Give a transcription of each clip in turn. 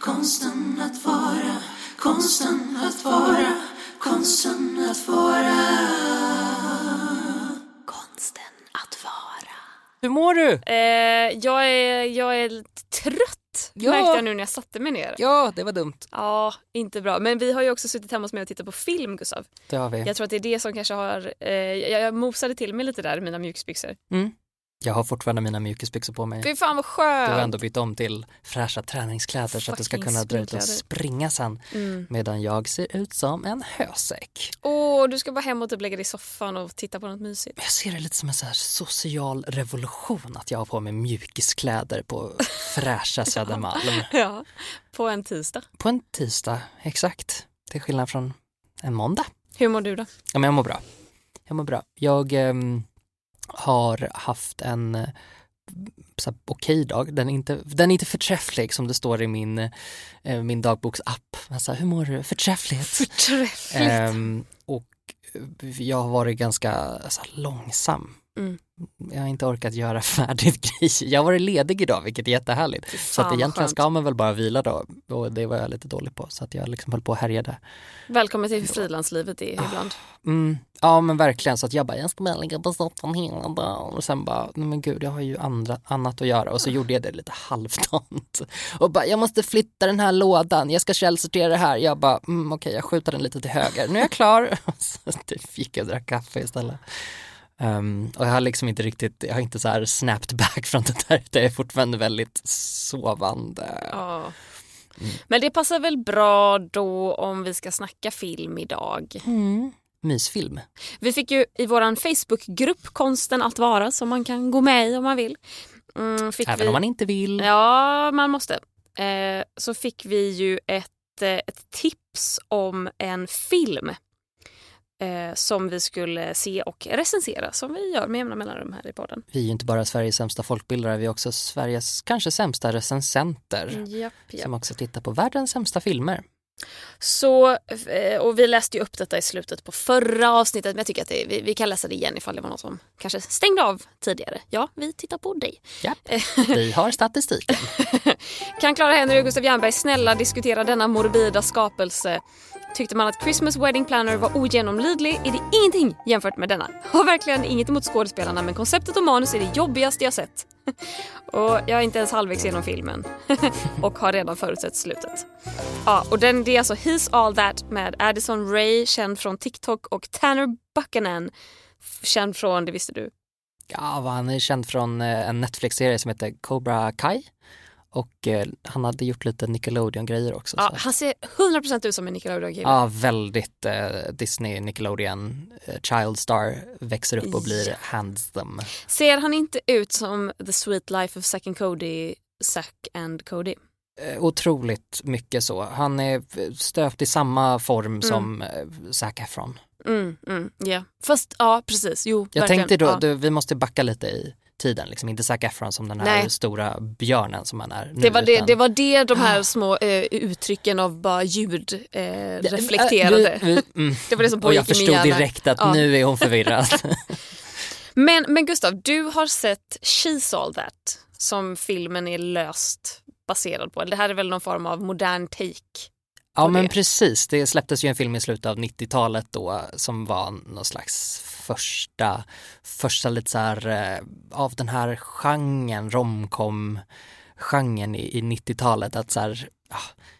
konsten att vara, konsten att vara, konsten att vara. Konsten att vara. Hur mår du? Eh, jag, är, jag är trött Ja. märkte jag nu när jag satte mig ner. Ja, det var dumt. Ja, inte bra. Men vi har ju också suttit hemma hos mig och tittat på film, Gustav. Det har vi. Jag tror att det är det som kanske har... Eh, jag, jag mosade till mig lite där i mina mjukisbyxor. Mm. Jag har fortfarande mina mjukisbyxor på mig. Fy fan vad Du skönt! har ändå bytt om till fräscha träningskläder så att du ska Fucking kunna dra ut och springa sen. Mm. Medan jag ser ut som en hösäck. Åh, du ska bara hem och typ lägga dig i soffan och titta på något mysigt. Jag ser det lite som en så social revolution att jag har på mig mjukiskläder på fräscha Södermalm. Ja, på en tisdag. På en tisdag, exakt. Till skillnad från en måndag. Hur mår du då? Ja, men jag mår bra. Jag mår bra. Jag ehm, har haft en eh, okej dag. Den är, inte, den är inte förträfflig som det står i min, eh, min dagboksapp. Men Så här, hur mår du? Förträffligt. Förträffligt. Ehm, och jag har varit ganska så här, långsam. Mm. Jag har inte orkat göra färdigt grejer. Jag har varit ledig idag vilket är jättehärligt. Så att Fan, egentligen skönt. ska man väl bara vila då och det var jag lite dålig på så att jag liksom höll på och härjade. Välkommen till frilanslivet är ibland. Mm, ja men verkligen så att jag bara, jag ska bara ligga på soffan hela dagen och sen bara, men gud jag har ju andra, annat att göra och så gjorde jag det lite halvdant. Och bara, jag måste flytta den här lådan, jag ska källsortera det här. Jag bara, mm, okej jag skjuter den lite till höger, nu är jag klar. så typ gick jag och drack kaffe istället. Ehm, och jag har liksom inte riktigt, jag har inte så här snapped back från det där utan jag är fortfarande väldigt sovande. Ja. Men det passar väl bra då om vi ska snacka film idag. Mm. Mysfilm. Vi fick ju i våran Facebookgrupp Konsten att vara som man kan gå med i om man vill. Mm, fick Även vi... om man inte vill. Ja, man måste. Eh, så fick vi ju ett, eh, ett tips om en film eh, som vi skulle se och recensera som vi gör med jämna mellanrum här i podden. Vi är inte bara Sveriges sämsta folkbildare, vi är också Sveriges kanske sämsta recensenter. Japp, japp. Som också tittar på världens sämsta filmer. Så, eh, och vi läste ju upp detta i slutet på förra avsnittet men jag tycker att det, vi, vi kan läsa det igen ifall det var någon som kanske stängde av tidigare. Ja, vi tittar på dig. Ja, vi har statistiken. Kan Clara Henry och Gustav Jernberg snälla diskutera denna morbida skapelse? Tyckte man att Christmas Wedding Planner var ogenomlidlig är det ingenting jämfört med denna. Har verkligen inget emot skådespelarna men konceptet och manus är det jobbigaste jag sett. Och jag är inte ens halvvägs genom filmen och har redan förutsett slutet. Ja, och den, det är alltså He's All That med Addison Ray, känd från TikTok och Tanner Buchanan, känd från, det visste du, Ja, han är känd från eh, en Netflix-serie som heter Cobra Kai. Och eh, han hade gjort lite Nickelodeon-grejer också. Ja, han ser 100% ut som en Nickelodeon-kille. Ja, väldigt eh, Disney, Nickelodeon, eh, Child Star växer upp och blir Ja. handsome. Ser han inte ut som The Sweet Life of Zack and Cody, Zack and Cody? Eh, otroligt mycket så. Han är stöpt i samma form som eh, Zac Efron. Mm, mm, ja. Fast ja, precis. Jo, Jag verkligen. tänkte då, ja. du, vi måste backa lite i tiden, liksom. inte Zac Efron som den här Nej. stora björnen som han är nu. det, var det, utan- det var det de här små eh, uttrycken av bara ljud eh, reflekterade. Äh, vi- vi- mm. Det var det som jag pågick i min förstod hjärna. direkt att Ja. nu är hon förvirrad. Men, men Gustav, du har sett She's All That som filmen är löst baserad på. Det här är väl någon form av modern take? Ja men det. precis, det släpptes ju en film i slutet av 90-talet då som var någon slags första, första lite så här eh, av den här genren, romcom genren i, i 90-talet att så här, ja,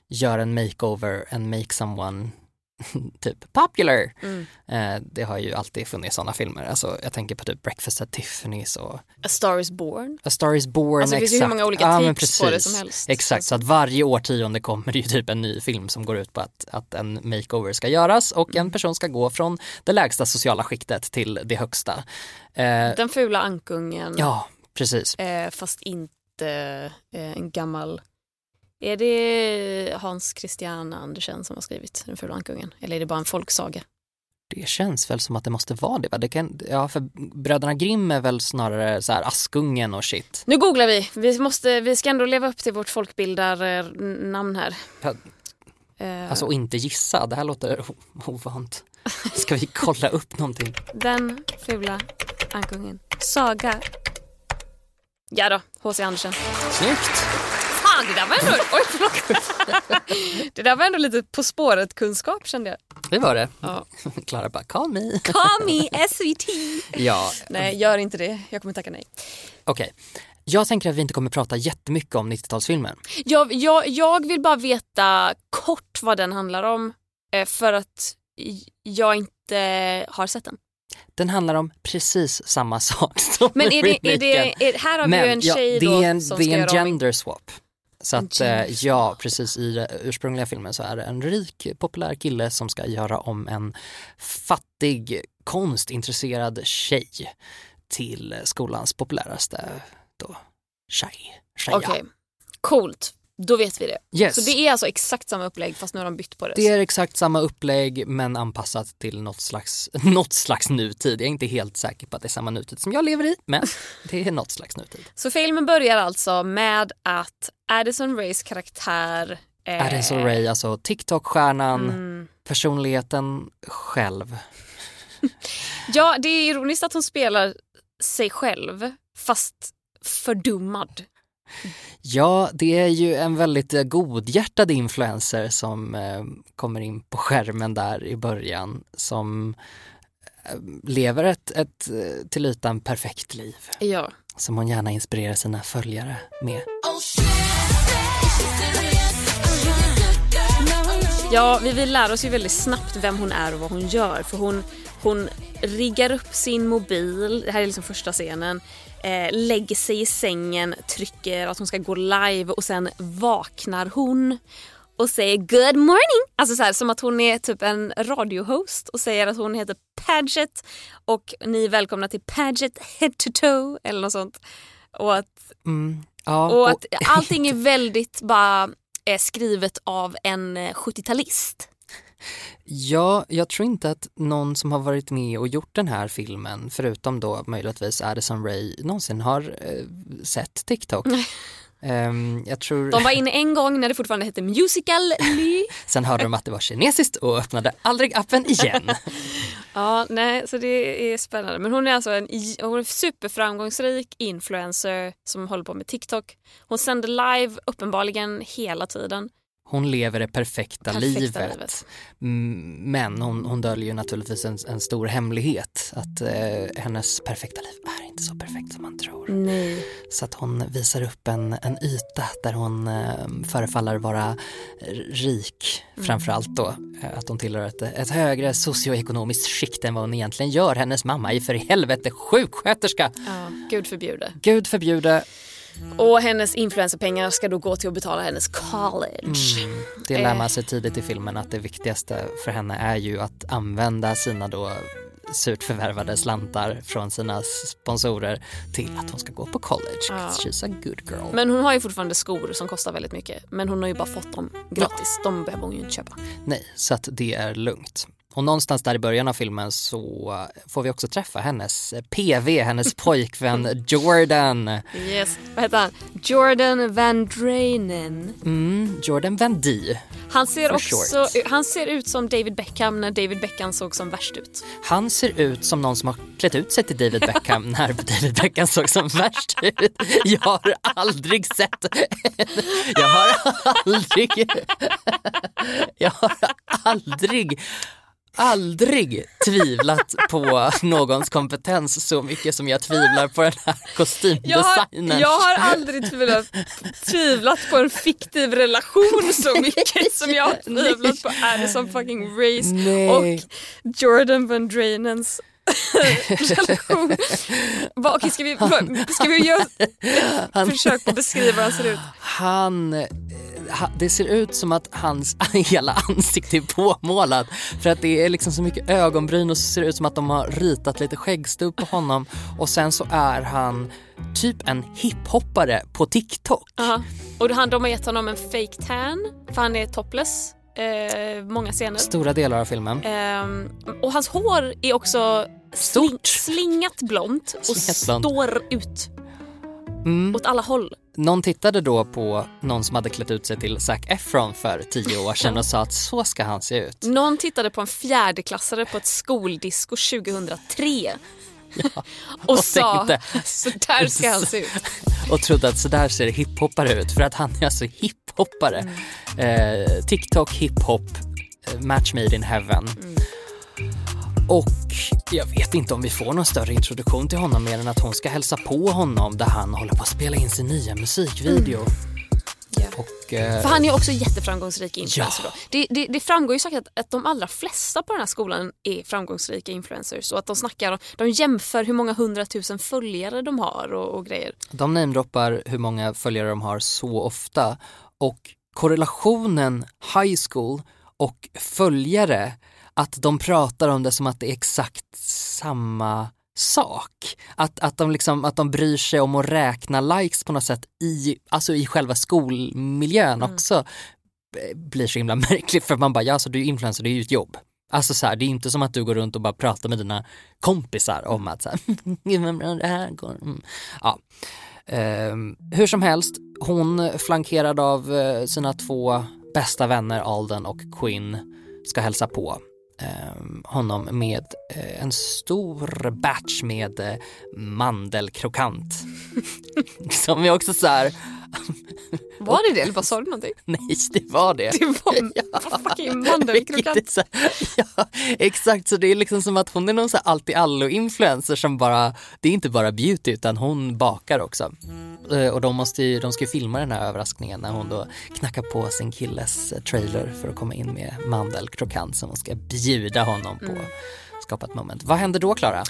göra en makeover and make someone typ popular. Mm. Eh, det har ju alltid funnits sådana filmer. Alltså, jag tänker på typ Breakfast at Tiffany's och A Star Is Born. A Star Is Born. Alltså, det finns ju hur exakt. många olika ja, men takes på det som helst. Exakt, så att varje årtionde kommer det ju typ en ny film som går ut på att, att en makeover ska göras och Mm. en person ska gå från det lägsta sociala skiktet till det högsta. Eh, Den fula ankungen. ja, precis. Eh, fast inte eh, en gammal Är det Hans Christian Andersen som har skrivit Den fula ankungen? Eller är det bara en folksaga? Det känns väl som att det måste vara det va? Det kan, ja, för Bröderna Grimm är väl snarare så här Askungen och shit. Nu googlar vi. Vi, måste, vi ska ändå leva upp till vårt folkbildarnamn här. Ja, Eh, Alltså och inte gissa, det här låter ovant. Ska vi kolla upp någonting? Den fula ankungen. Saga. Ja då, H.C. Andersen. Snyggt! Fan, det där var ändå... Oj, förlåt. Det där var ändå lite På spåret-kunskap kände jag. Det var det. Ja. Klara bara, call me. Call me SVT. Ja, Nej, gör inte det. Jag kommer tacka nej. okej. Jag tänker att vi inte kommer prata jättemycket om 90-talsfilmen. Jag, jag, jag vill bara veta kort vad den handlar om eh, för att jag inte har sett den. Den handlar om precis samma sak som Men är det, är det, är, här har vi ju en ja, tjej det då är en, som det ska är en gender swap. Så att, eh, ja, precis i den ursprungliga filmen så är det en rik populär kille som ska göra om en fattig konstintresserad tjej till skolans populäraste då, tjej. tjeja. Okej, coolt. Då vet vi det. Yes. Så det är alltså exakt samma upplägg fast nu har de bytt på det. Det är exakt samma upplägg men anpassat till något slags, något slags nutid. Jag är inte helt säker på att det är samma nutid som jag lever i men det är något slags nutid. Så filmen börjar alltså med att Addison Rays karaktär eh, Addison Ray, alltså TikTok-stjärnan, mm. personligheten själv. Ja, det är ironiskt att hon spelar sig själv fast fördummad. Ja, det är ju en väldigt eh, godhjärtad influencer som eh, kommer in på skärmen där i början som eh, lever ett, ett till ytan perfekt liv Ja. som hon gärna inspirerar sina följare med. Ja, vi vill lära oss ju väldigt snabbt vem hon är och vad hon gör. För hon, hon riggar upp sin mobil, det här är liksom första scenen, eh, lägger sig i sängen, trycker att hon ska gå live och sen vaknar hon och säger good morning. Alltså så här, som att hon är typ en radiohost och säger att hon heter Paget och ni är välkomna till Paget head to toe eller något sånt. Och att Mm, ja, och att allting är väldigt bara eh, skrivet av en eh, 70-talist. Ja, jag tror inte att någon som har varit med och gjort den här filmen, förutom då möjligtvis Addison Ray, någonsin har eh, sett TikTok. Jag tror, De var inne en gång när det fortfarande hette Musical.ly. sen hörde de att det var kinesiskt och öppnade aldrig appen igen. ja, nej, så det är spännande. Men hon är alltså en, hon är superframgångsrik influencer som håller på med TikTok. Hon sänder live uppenbarligen hela tiden. Hon lever det perfekta, Perfekta livet. livet. Mm, Men hon, hon döljer naturligtvis en, en stor hemlighet. Att eh, hennes perfekta liv är inte så perfekt som man tror. Nej. Så att hon visar upp en, en yta där hon eh, förefaller vara rik framförallt då. Eh, Att hon tillhör ett, ett högre socioekonomiskt skikt än vad hon egentligen gör. Hennes mamma är för i helvete sjuksköterska. Ja, gud förbjude. Gud förbjude. Och hennes influencerpengar ska då gå till att betala hennes college. Mm, det lär man sig tidigt i filmen att det viktigaste för henne är ju att använda sina då surt förvärvade slantar från sina sponsorer till att hon ska gå på college. Ja. She's a good girl. Men hon har ju fortfarande skor som kostar väldigt mycket. Men hon har ju bara fått dem gratis. De behöver hon ju inte köpa. Nej, så att det är lugnt. Och någonstans där i början av filmen så får vi också träffa hennes PV, hennes pojkvän Jordan. Yes. Vad heter han? Jordan Van Drainen. Mm, Jordan Van D. Han ser, också, short. han ser ut som David Beckham när David Beckham såg som värst ut. Han ser ut som någon som har klätt ut sig till David Beckham när David Beckham såg som värst ut. Jag har aldrig sett... Jag har aldrig... Jag har aldrig aldrig tvivlat på någons kompetens så mycket som jag tvivlar på den här Jag har, kostymdesignen. jag har aldrig tvivlat, tvivlat på en fiktiv relation så mycket som jag har tvivlat på Addison fucking Race Nej. och Jordan Van Drainens relation. Va, ska, vi, ska vi göra ett försök på att beskriva hur han ser ut? Han, eh, det ser ut som att hans hela ansikte är påmålat för att det är liksom så mycket ögonbryn och så ser det ut som att de har ritat lite skäggstubb på honom och sen så är han typ en hiphoppare på TikTok. Aha. Och han, de har gett honom en fake tan för han är topless eh, många scener. Stora delar av filmen. Ehm, och hans hår är också Stort. slingat blont och Slingat står ut Mm. åt alla håll. Någon tittade då på någon som hade klätt ut sig till Zac Efron för tio år sedan och sa att så ska han se ut. Någon tittade på en fjärdeklassare på ett skoldisco 2003 och, och sa tänkte- så där ska han se ut. och trodde att så där ser hiphoppare ut för att han är alltså hiphoppare. Eh, TikTok hiphop, eh, match made in heaven. Och jag vet inte om vi får någon större introduktion till honom mer än att hon ska hälsa på honom där han håller på att spela in sin nya musikvideo. Ja. Och, eh, För han är också jätteframgångsrik influencer. Ja. Då. Det, det, det framgår ju säkert att, att de allra flesta på den här skolan är framgångsrika influencers och att de snackar, de jämför hur många hundratusen följare de har och, och grejer. De namedroppar hur många följare de har så ofta och korrelationen high school och följare, att de pratar om det som att det är exakt samma sak. Att, att, de liksom, att de bryr sig om att räkna likes på något sätt i, alltså i själva skolmiljön också eh, blir så himla märkligt för man bara, ja alltså du är influencer, det är ju ett jobb. Alltså så här, det är inte som att du går runt och bara pratar med dina kompisar om att så här, "Gud, vad bra det här går. Mm. Ja. Ehm, hur som helst, hon flankerad av eh, sina två bästa vänner Alden och Quinn ska hälsa på Ehm, honom med eh, en stor batch med eh, mandelkrokant. Som är också så här, var det det eller vad sa du någonting? nej det var det. Det var ja. fucking mandelkrokant. så ja, exakt, så det är liksom som att hon är någon allt-i-allo-influencer som bara, det är inte bara beauty utan hon bakar också. Eh, Och de, måste ju, de ska ju filma den här överraskningen när hon då knackar på sin killes eh, trailer för att komma in med mandelkrokant som hon ska bjuda honom på. Skapa ett moment. Vad händer då Klara?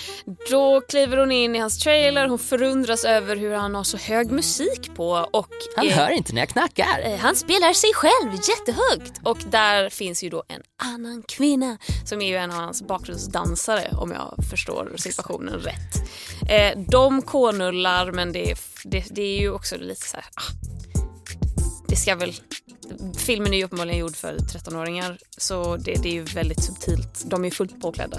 Då kliver hon in i hans trailer, hon förundras över hur han har så hög musik på och Han eh, hör inte när jag knackar. Eh, Han spelar sig själv jättehögt och där finns ju då en annan kvinna som är ju en av hans bakgrundsdansare om jag förstår situationen rätt. Eh, de konullar men det, är- det, det är ju också lite så här, ah, det ska väl Filmen är ju uppenbarligen gjord för 13-åringar så det, det är ju väldigt subtilt. De är fullt påklädda.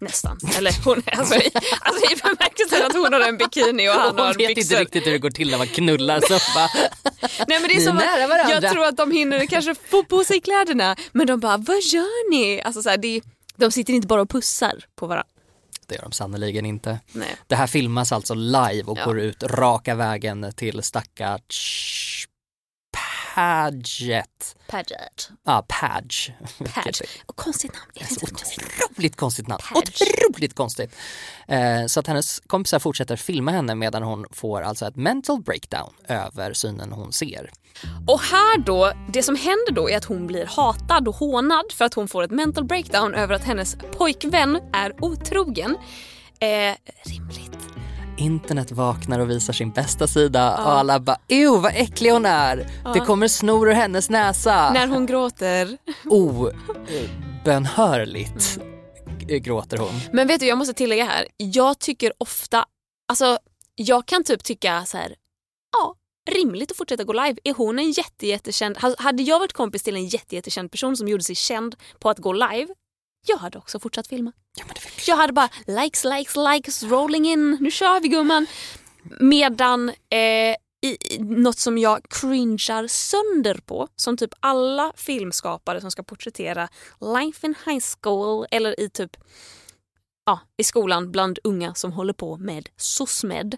Nästan. Eller hon alltså i, alltså i bemärkelsen att hon har en bikini och han Hon har vet inte byxor. riktigt hur det går till när man knullar bara, Nej men det är som att jag tror att de hinner kanske få på sig kläderna men de bara vad gör ni? Alltså så här, det de sitter inte bara och pussar på varandra. det gör de sannerligen inte. Nej. Det här filmas alltså live och Ja. går ut raka vägen till stackars Paget. Paget. Ja, Page. Page. Och konstigt namn. Är det inte? Otroligt konstigt namn. Page. Otroligt konstigt. Eh, så att hennes kompisar fortsätter filma henne medan hon får alltså ett mental breakdown över synen hon ser. Och här då, det som händer då är att hon blir hatad och hånad för att hon får ett mental breakdown över att hennes pojkvän är otrogen. Eh, rimligt. Internet vaknar och visar sin bästa sida och alla bara ew vad äcklig hon är. Det kommer snor ur hennes näsa. När hon gråter. Obönhörligt gråter hon. Men vet du, jag måste tillägga här. Jag tycker ofta, alltså jag kan typ tycka så här, ja, rimligt att fortsätta gå live. Är hon en jätte, jättekänd, ha- hade jag varit kompis till en jätte, jättekänd person som gjorde sig känd på att gå live, jag hade också fortsatt filma. Ja, Jag hade bara likes, likes, likes, rolling in, nu kör vi gumman. Medan eh, i, i- något som jag cringear sönder på, som typ alla filmskapare som ska porträttera life in high school eller i typ ja, i skolan bland unga som håller på med SOSMED.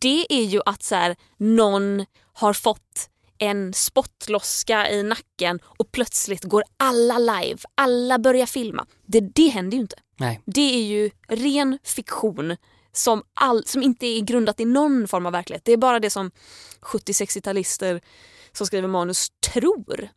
Det är ju att så här, någon har fått en spottloska i nacken och plötsligt går alla live, alla börjar filma. Det, det händer ju inte. Nej. Det är ju ren fiktion som, all, som inte är grundat i någon form av verklighet. Det är bara det som 70-60-talister som skriver manus tror.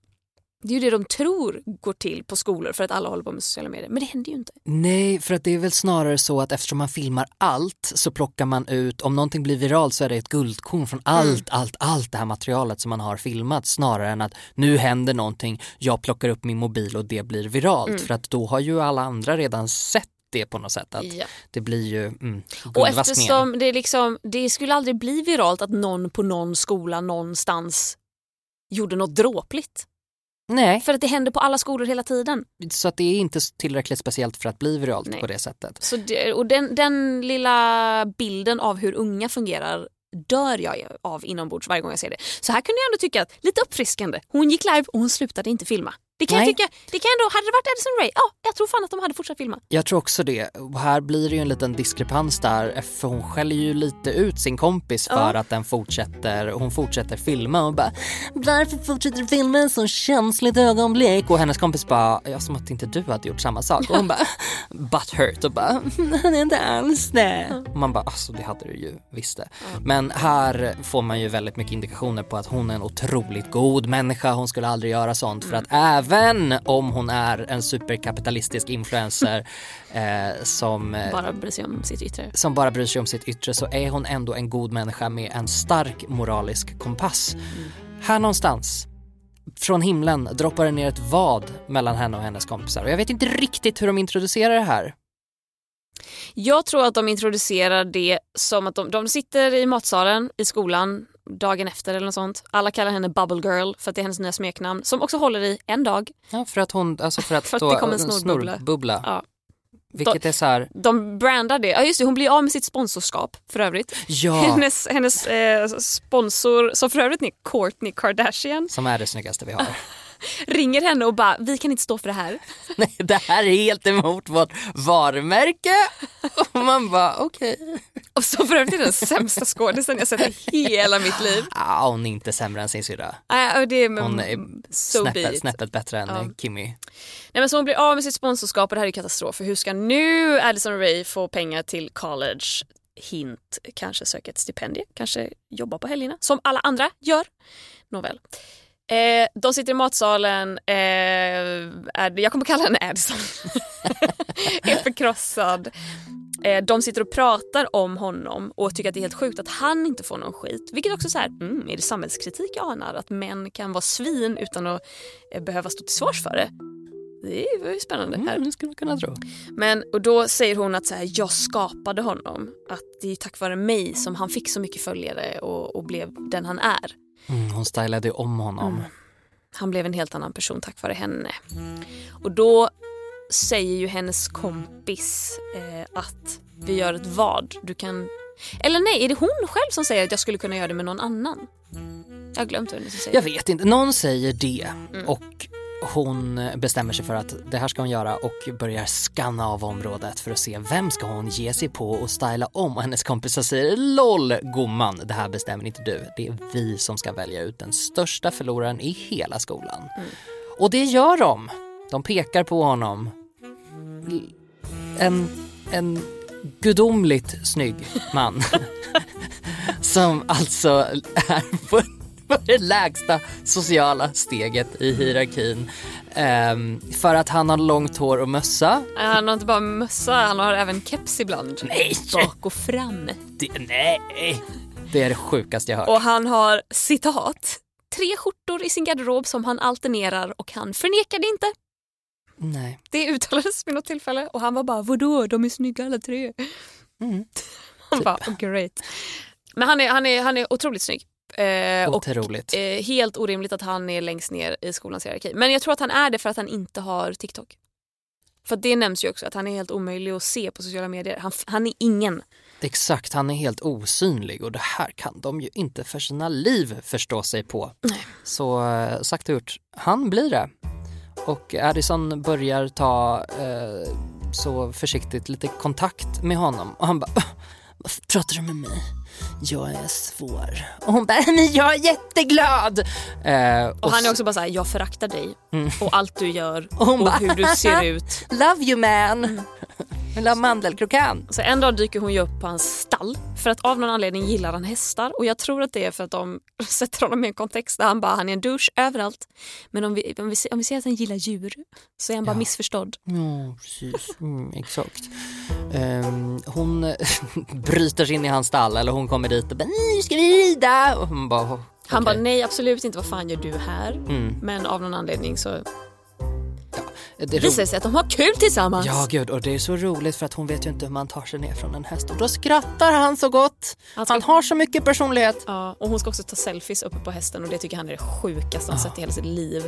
Det är ju det de tror går till på skolor för att alla håller på med sociala medier. Men det händer ju inte. Nej, för att det är väl snarare så att eftersom man filmar allt så plockar man ut, om någonting blir viralt så är det ett guldkorn från allt, allt, allt det här materialet som man har filmat snarare än att nu händer någonting, jag plockar upp min mobil och det blir viralt. För att då har ju alla andra redan sett det på något sätt. Att Ja. Det blir ju mm, Och eftersom det, liksom, det skulle aldrig bli viralt att någon på någon skola någonstans gjorde något dråpligt. Nej, För att det händer på alla skolor hela tiden. så att det är inte tillräckligt speciellt för att bli viralt Nej. på det sättet. Så det, och den, den lilla bilden av hur unga fungerar dör jag av inombords varje gång jag ser det. Så här kunde jag ändå tycka att lite uppfriskande. Hon gick live och hon slutade inte filma. Det kan Nej. jag tycka, det kan ändå, hade det varit Addison Rae, ja jag tror fan att de hade fortsatt filma. Jag tror också det. Och här blir det ju en liten diskrepans där för hon skäller ju lite ut sin kompis för Ja. att den fortsätter, hon fortsätter filma och bara Varför fortsätter du filma en så känsligt ögonblick? Och hennes kompis bara, ja som att inte du hade gjort samma sak. Och hon bara butthurt och bara, han är inte alls det. Och man bara, alltså det hade du ju visst det. Men här får man ju väldigt mycket indikationer på att hon är en otroligt god människa. Hon skulle aldrig göra sånt för att även om hon är en superkapitalistisk influencer eh, som, eh, Bara bry sig om sitt yttre. som bara bryr sig om sitt yttre så är hon ändå en god människa med en stark moralisk kompass. Här någonstans från himlen droppar det ner ett vad mellan henne och hennes kompisar och jag vet inte riktigt hur de introducerar det här. Jag tror att de introducerar det som att de, de sitter i matsalen i skolan dagen efter eller något sånt. Alla kallar henne Bubble Girl för att det är hennes nya smeknamn som också håller i en dag. Ja, för att hon, alltså för att, För att då, det kom en snorbubbla. snorbubbla. Ja. Vilket är så här, De brandar det. Ja just det, hon blir av med sitt sponsorskap för övrigt. ja, Hennes, hennes eh, sponsor, som för övrigt är Kourtney Kardashian, som är det snyggaste vi har. ringer henne och bara vi kan inte stå för det här. Nej, det här är helt emot vårt varumärke. Och man bara okej. Och så för övrigt är den sämsta skådisen jag sett i hela mitt liv. Ah, hon är inte sämre än sin syrra. Äh, och det är, Hon är so snäppet, snäppet bättre än Ja. Kimmy. Nej, men så hon blir av med sitt sponsorskap och det här är katastrof. För hur ska nu Addison Rae få pengar till college? Hint, kanske söka ett stipendium, kanske jobba på helgerna som alla andra gör. Nåväl. Eh, de sitter i matsalen, eh, är, jag kommer kalla henne Addison, är förkrossad. Eh, de sitter och pratar om honom och tycker att det är helt sjukt att han inte får någon skit. Vilket också så här, mm, är det samhällskritik jag anar? Att män kan vara svin utan att eh, behöva stå till svars för det? Det var ju spännande. Här. Mm, det skulle man kunna tro. Men och då säger hon att så här, jag skapade honom. Att det är tack vare mig som han fick så mycket följare och, och blev den han är. Mm, hon stylade om honom. Mm. Han blev en helt annan person tack vare henne. Och då säger ju hennes kompis eh, att vi gör ett vad. Du kan... Eller nej, är det hon själv som säger att jag skulle kunna göra det med någon annan? Jag har glömt vad det som säger. Jag vet inte, någon säger det Mm. och hon bestämmer sig för att det här ska hon göra och börjar skanna av området för att se vem ska hon ge sig på och styla om och hennes kompisar säger LOL gumman, det här bestämmer inte du. Det är vi som ska välja ut den största förloraren i hela skolan. Mm. Och det gör de. De pekar på honom. En, en gudomligt snygg man. som alltså är det lägsta sociala steget i hierarkin. Ehm, för att han har långt hår och mössa. Han har inte bara mössa, han har även keps ibland. Nej! Bak och fram. Det, nej! Det är det sjukaste jag hört. Och han har citat. Tre skjortor i sin garderob som han alternerar och han förnekar det inte. Nej. Det uttalades vid något tillfälle och han var bara vadå, de är snygga alla tre. Mm. Han bara oh, great. Men han är, han är, han är otroligt snygg. Eh, och Otroligt. eh, helt orimligt att han är längst ner i skolans hierarki. Men jag tror att han är det för att han inte har TikTok. För det nämns ju också att han är helt omöjlig att se på sociala medier. Han, han är ingen. Exakt, han är helt osynlig och det här kan de ju inte för sina liv förstå sig på. Så eh, sagt och gjort, han blir det. Och Addison börjar ta eh, så försiktigt lite kontakt med honom och han bara varför pratar du med mig? Jag är svår. Och hon bara, men jag är jätteglad! Eh, Och han är också bara såhär, jag föraktar dig Mm. och allt du gör Och och hur du ser ut. Love you man! Mm. Vill ha mandelkrokan? Så en dag dyker hon ju upp på hans stall för att av någon anledning gillar han hästar och jag tror att det är för att de sätter honom i en kontext där han bara han är en douche överallt. Men om vi, om vi, ser- om vi ser att han gillar djur så är han bara Ja. missförstådd. Ja, precis. Mm, exakt. Ehm, hon bryter sig in i hans stall eller hon kommer dit och bara nu ska vi rida. Och hon bara, "Oh, Han okej." bara nej absolut inte, vad fan gör du här? Mm. Men av någon anledning så, det visar sig att de har kul tillsammans. Ja gud och det är så roligt för att hon vet ju inte hur man tar sig ner från en häst och då skrattar han så gott. Han ska- Han har så mycket personlighet. Ja, och hon ska också ta selfies uppe på hästen och det tycker han är det sjukaste han sett i hela sitt liv.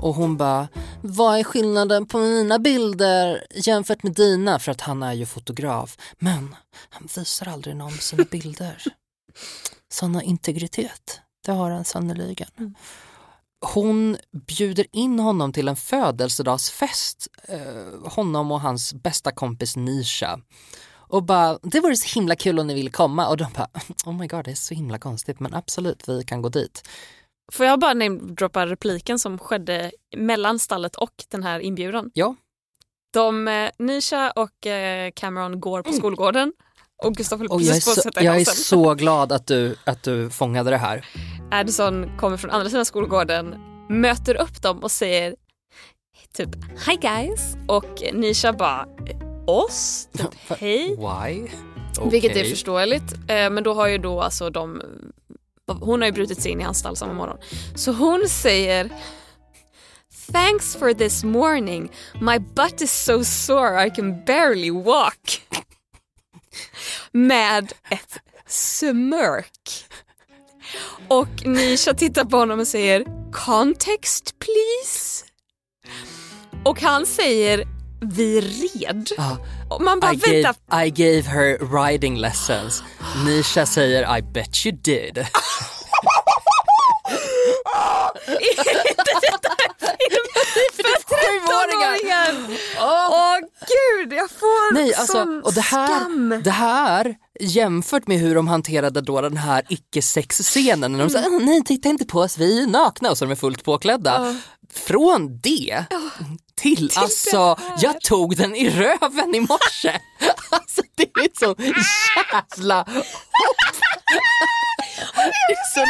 Och hon bara, vad är skillnaden på mina bilder jämfört med dina? För att han är ju fotograf. Men han visar aldrig någon sina bilder. Sån integritet, det har han sannerligen. Hon bjuder in honom till en födelsedagsfest, eh, honom och hans bästa kompis Nisha. Och bara, det vore så himla kul om ni ville komma. Och de bara, oh my god det är så himla konstigt men absolut vi kan gå dit. Får jag bara namedroppa repliken som skedde mellan stallet och den här inbjudan? Ja. De, eh, Nisha och eh, Cameron går på skolgården och Gustav jag är, precis på att så, sätta i jag är så glad att du, att du fångade det här. Addison kommer från andra sidan skolgården, möter upp dem och säger typ Hi guys och Nisha bara oss? Typ, Hej? Why? Vilket är förståeligt. Eh, men då har ju då alltså de... Hon har ju brutit sig in i hans stall samma morgon. Så hon säger Thanks for this morning. My butt is so sore I can barely walk. Med ett smörk. Och Nisha tittar på honom och säger Context please. Och han säger Vi red. Ah, Och man bara I, vänta, gave, I gave her riding lessons. Nisha säger I bet you did. för 13-åringar! Åh gud, jag får Nej, alltså, sån och det här, skam. det här jämfört med hur de hanterade då den här icke-sex-scenen när de sa "Åh, nej titta inte på oss, vi är nakna och så är de är fullt påklädda. Från det till alltså, jag tog den i röven i morse. Alltså det är så jävla hopp. Det är så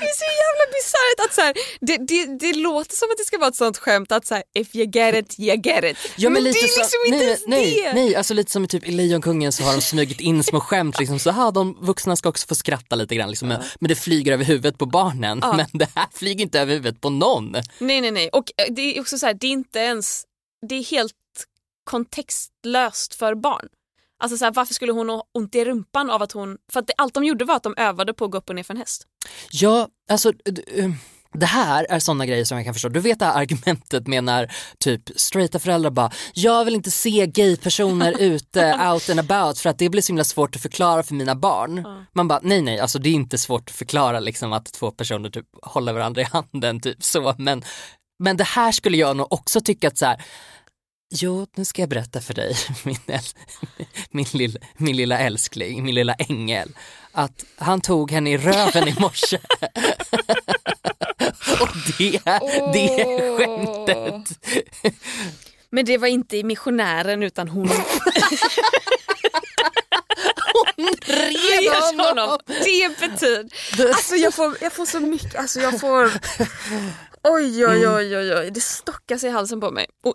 Det är så jävla bisarrt att så här, det, det, det låter som att det ska vara ett sånt skämt att så här, if you get it, you get it. Ja, men, lite det är så, liksom inte nej, ens nej, det. nej, alltså lite som typ i Lejonkungen så har de smugit in små skämt liksom, så här, de vuxna ska också få skratta lite grann liksom, men, men det flyger över huvudet på barnen. Men det här flyger inte över huvudet på någon. Nej, nej, nej. Och eh, det är också så här, det är inte ens, det är helt kontextlöst för barn. Alltså så här, varför skulle hon ha ont i rumpan av att hon, för att det, allt de gjorde var att de övade på att gå upp och ner för en häst. Ja, alltså eh, det här är sådana grejer som jag kan förstå. Du vet det här argumentet med när typ straighta föräldrar bara jag vill inte se gaypersoner ute out and about för att det blir så himla svårt att förklara för mina barn. Man bara nej nej, alltså det är inte svårt att förklara liksom att två personer typ håller varandra i handen typ så men, men det här skulle jag nog också tycka att så här Jo, nu ska jag berätta för dig, min, äl- min, lilla, min lilla älskling, min lilla ängel, att han tog henne i röven i morse. Och det, det är skämtet. Men det var inte i missionären utan hon red honom. Det betyder... Alltså jag får, jag får så mycket, alltså jag får... Oj, oj, oj, oj, oj. det stockar sig i halsen på mig. Och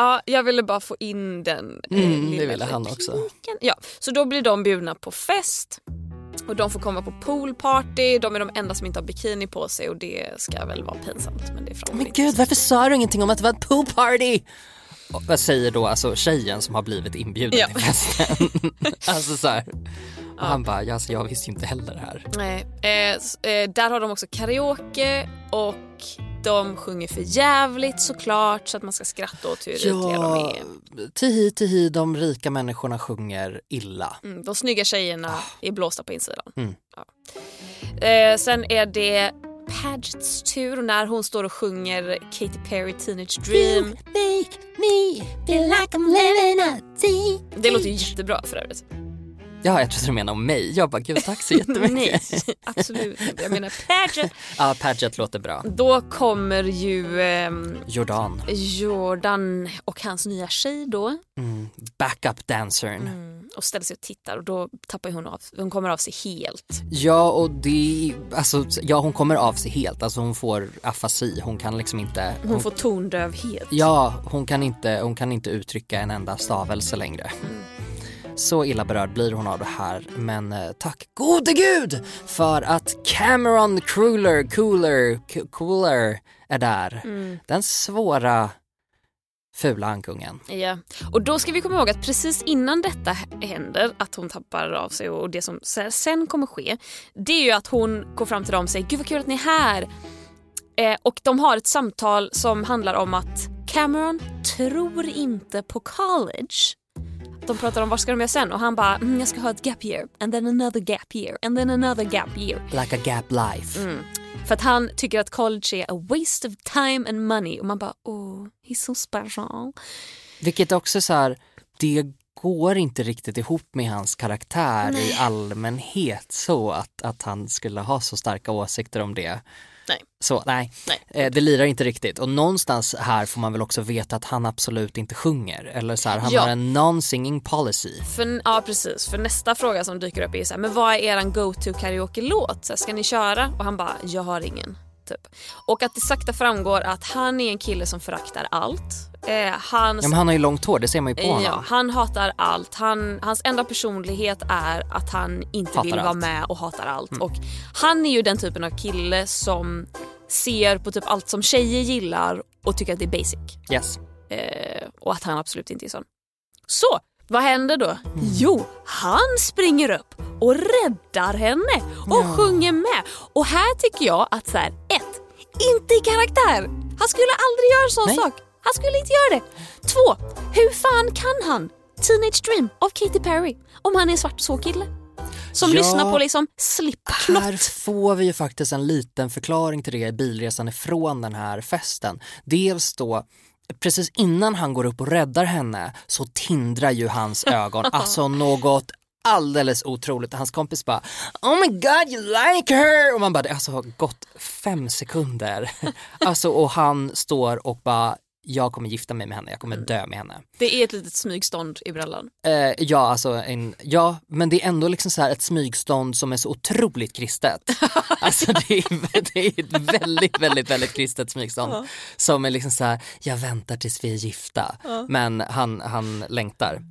Ja, jag ville bara få in den eh, Mm, det ville han också. repliken. Ja, så då blir de bjudna på fest och de får komma på poolparty. De är de enda som inte har bikini på sig och det ska väl vara pinsamt men det Men inte. gud, varför sa du ingenting om att det var ett poolparty? Och Vad säger då alltså tjejen som har blivit inbjuden Ja. till festen? alltså så här. Och han bara, ja, alltså, jag visste ju inte heller det här. Nej, eh, eh, där har de också karaoke och De sjunger för jävligt såklart så att man ska skratta åt hur ytliga de Ja, är. tihi tihi, de rika människorna sjunger illa. Mm, de snygga tjejerna är blåsta på insidan. Ah. Mm. Ja. Eh, sen är det Pagets tur när hon står och sjunger Katy Perry Teenage Dream. Make me feel like I'm living a dream. Det låter jättebra för övrigt. Ja, jag trodde du menade om mig. Jag bara, gud tack så jättemycket. Nej, absolut inte. Jag menar Paget. ja, Paget låter bra. Då kommer ju ehm, Jordan, Jordan och hans nya tjej då mm. backup dancern. mm, och ställer sig och tittar och då tappar hon av, hon kommer av sig helt. Ja, och det, alltså, ja hon kommer av sig helt. Alltså hon får afasi, hon kan liksom inte. Hon får tondövhet. Ja, hon kan, inte, hon kan inte uttrycka en enda stavelse längre. Så illa berörd blir hon av det här, men eh, tack gode gud för att Cameron Cruller, Cooler, Cooler är där. Den svåra fula ankungen. Ja, och då ska vi komma ihåg att precis innan detta händer, att hon tappar av sig och det som se- sen kommer ske, det är ju att hon går fram till dem och säger “Gud vad kul att ni är här” eh, och de har ett samtal som handlar om att Cameron tror inte på college. De pratar om vad ska de göra sen och han bara mm, “Jag ska ha ett gap year and then another gap year and then another gap year” Like a gap life. Mm. För att han tycker att college är a waste of time and money och man bara “Oh, he's so special”. Vilket också så här, det går inte riktigt ihop med hans karaktär i allmänhet så att, att han skulle ha så starka åsikter om det. Nej. Så nej, Nej. Eh, det lirar inte riktigt. Och någonstans här får man väl också veta att han absolut inte sjunger. Eller så här, han Ja. har en non-singing policy. För, ja precis, för nästa fråga som dyker upp är så här, men vad är eran go-to karaoke-låt? Ska ni köra? Och han bara, jag har ingen. Typ. Och att det sakta framgår att han är en kille som föraktar allt. Eh, han, Ja, men han har ju långt hår, det ser man ju på honom. ja, han hatar allt. Han, hans enda personlighet är att han inte Hatar vill vara allt. Mm. med och hatar allt. Och han är ju den typen av kille som ser på typ allt som tjejer gillar och tycker att det är basic. Yes. Eh, och att han absolut inte är sån. Så, vad händer då? Jo, han springer upp och räddar henne och sjunger med. Och här tycker jag att så här, ett, inte i karaktär. Han skulle aldrig göra en sån Nej. sak. Han skulle inte göra det. Två, hur fan kan han Teenage Dream av Katy Perry om han är en svart kille? Som Ja. lyssnar på liksom Slipknot. Här får vi ju faktiskt en liten förklaring till det i bilresan ifrån den här festen. Dels då Precis innan han går upp och räddar henne så tindrar ju hans ögon, alltså något alldeles otroligt. Hans kompis bara Oh my god you like her! Och man bara det har alltså gått fem sekunder. Alltså och han står och bara jag kommer gifta mig med henne, jag kommer dö med henne. Det är ett litet smygstånd i brallan. Eh, ja, alltså en, ja, men det är ändå liksom så här ett smygstånd som är så otroligt kristet. Alltså det är, det är ett väldigt, väldigt, väldigt kristet smygstånd. Som är liksom så här, jag väntar tills vi är gifta. Men han, han längtar.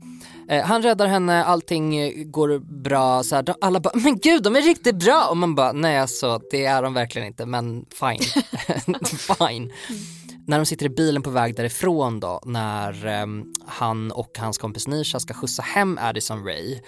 Eh, han räddar henne, allting går bra. Så här, de, alla bara, men gud de är riktigt bra. Och man bara, nej alltså det är de verkligen inte, men fine. fine. När de sitter i bilen på väg därifrån då, när ehm, han och hans kompis Nisha ska skjutsa hem Addison Ray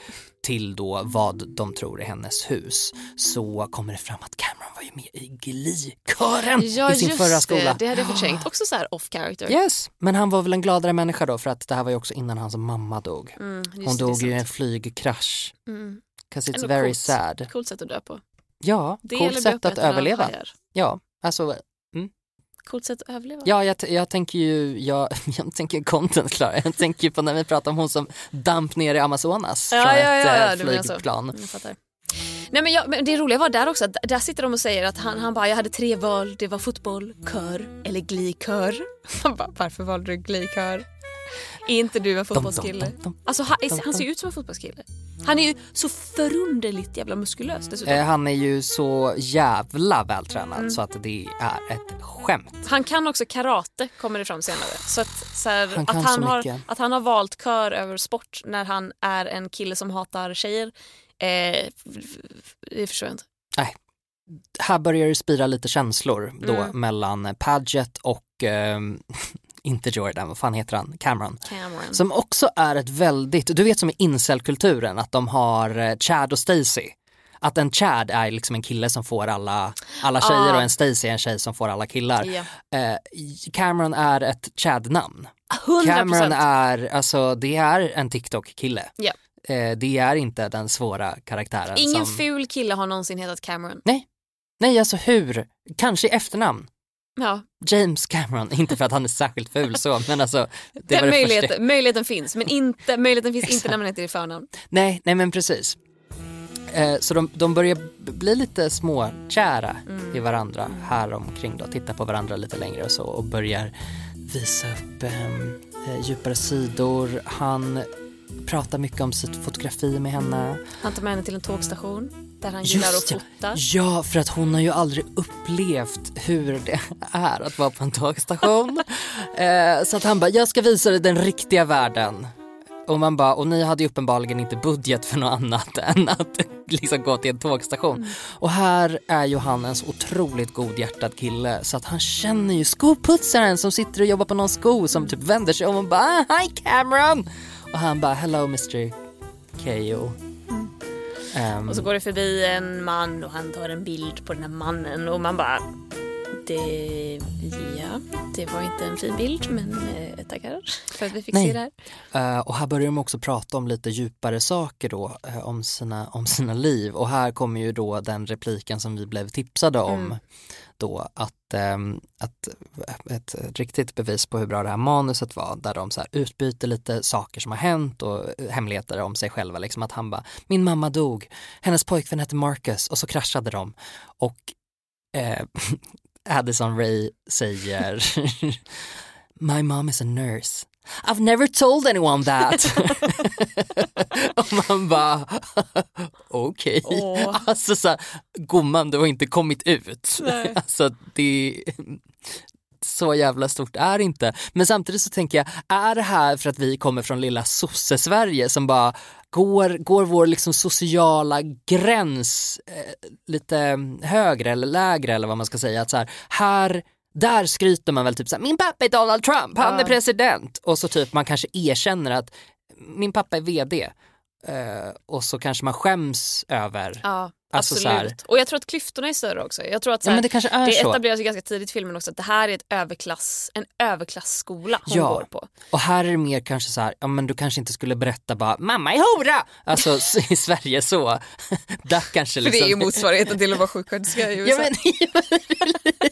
till då vad de tror är hennes hus så kommer det fram att Cameron var ju med i Glee-kören Ja i sin förra skola. det, det hade jag förträngt. Också så här off character. Yes, men han var väl en gladare människa då för att det här var ju också innan hans mamma dog. Mm, Hon det, det dog ju i en flygkrasch. Mm. 'Cause it's Ändå very coolt. sad. Coolt sätt att dö på. Ja, Det coolt sätt att överleva. Ja, alltså Coolt sätt att överleva. Ja, jag, jag tänker ju, jag, jag tänker content Klara. Jag tänker på när vi pratar om hon som damp ner i Amazonas Ja, från ja, ja, ja, ett menar eh, flygplan. Fattar. Nej, men, jag, men det roliga var där också att där sitter de och säger att han, han bara jag hade tre val, det var fotboll, kör eller glikör. Han bara varför valde du glikör? Är inte du en fotbollskille? Alltså han, han ser ju ut som en fotbollskille. Han är ju så förunderligt jävla muskulös dessutom. Eh, han är ju så jävla vältränad Mm. så att det är ett skämt. Han kan också karate kommer det fram senare. Så att, så här, Han att, han så har, att han har valt kör över sport när han är en kille som hatar tjejer. Eh, det förstår jag inte. Här börjar det spira lite känslor då Mm. mellan Paget och, ehm, inte Jordan, vad fan heter han, Cameron. Cameron. Som också är ett väldigt, du vet som i incel-kulturen att de har eh, Chad och Stacy. att en Chad är liksom en kille som får alla, alla tjejer Ah. och en Stacy är en tjej som får alla killar. Ja. Eh, Cameron är ett Chad-namn. 100%. Cameron är, alltså det är en TikTok-kille. Ja. Eh, det är inte den svåra karaktären. Ingen som... ful kille har någonsin hetat Cameron. Nej, alltså hur? Kanske i efternamn. Ja, James Cameron, inte för att han är särskilt ful så, men alltså. Det den var det möjligheten, första. möjligheten finns men inte, möjligheten finns inte när man heter i förnamn. Nej, nej men precis. Eh, så de, de börjar bli lite småkära Mm. i varandra här omkring då, titta på varandra lite längre och så och börjar visa upp ehm, eh, djupare sidor. Han pratar mycket om sitt fotografi med henne. Han tar med henne till en tågstation där han gillar att Just ja. fota. Ja, för att hon har ju aldrig upplevt hur det är att vara på en tågstation. eh, så att han bara, jag ska visa dig den riktiga världen. Och man bara, och ni hade ju uppenbarligen inte budget för något annat än att liksom gå till en tågstation. Och här är ju han en så otroligt godhjärtad kille så att han känner ju skoputsaren som sitter och jobbar på någon sko som typ vänder sig om och bara ah, Hi Cameron! Och han bara hello Mr Keo. Ehm, Och så går det förbi en man och han tar en bild på den här mannen och man bara det, ja, det var inte en fin bild men eh, tackar för att vi fick Nej. se det här. Eh, och här börjar de också prata om lite djupare saker då, eh, om, sina, om sina liv. Och här kommer ju då den repliken som vi blev tipsade om Mm då, att, ehm, att ett riktigt bevis på hur bra det här manuset var, där de så här utbyter lite saker som har hänt och eh, hemligheter om sig själva. Liksom att han bara, min mamma dog, hennes pojkvän hette Marcus och så kraschade de. Och eh, Addison Ray säger My mom is a nurse. I've never told anyone that. och man bara, okej. Åh. Alltså så här, gumman du har inte kommit ut. Nej. alltså det så jävla stort är det inte. Men samtidigt så tänker jag, är det här för att vi kommer från lilla sosse-Sverige som bara går, går vår liksom sociala gräns eh, lite högre eller lägre eller vad man ska säga. Att så här, här där skryter man väl typ såhär, min pappa är Donald Trump, han är Ja. president. Och så typ man kanske erkänner att min pappa är vd. Eh, och så kanske man skäms över. Ja, Alltså absolut. Och jag tror att klyftorna är större också. Jag tror att Ja här, men det kanske är det så. etableras ju ganska tidigt i filmen också att det här är ett överklass, en överklassskola hon Ja. går på. Och här är det mer kanske så här, ja men du kanske inte skulle berätta bara mamma är hora. Alltså i Sverige så. Där kanske liksom. motsvarigheten till att vara sjuksköterska i Ja, men,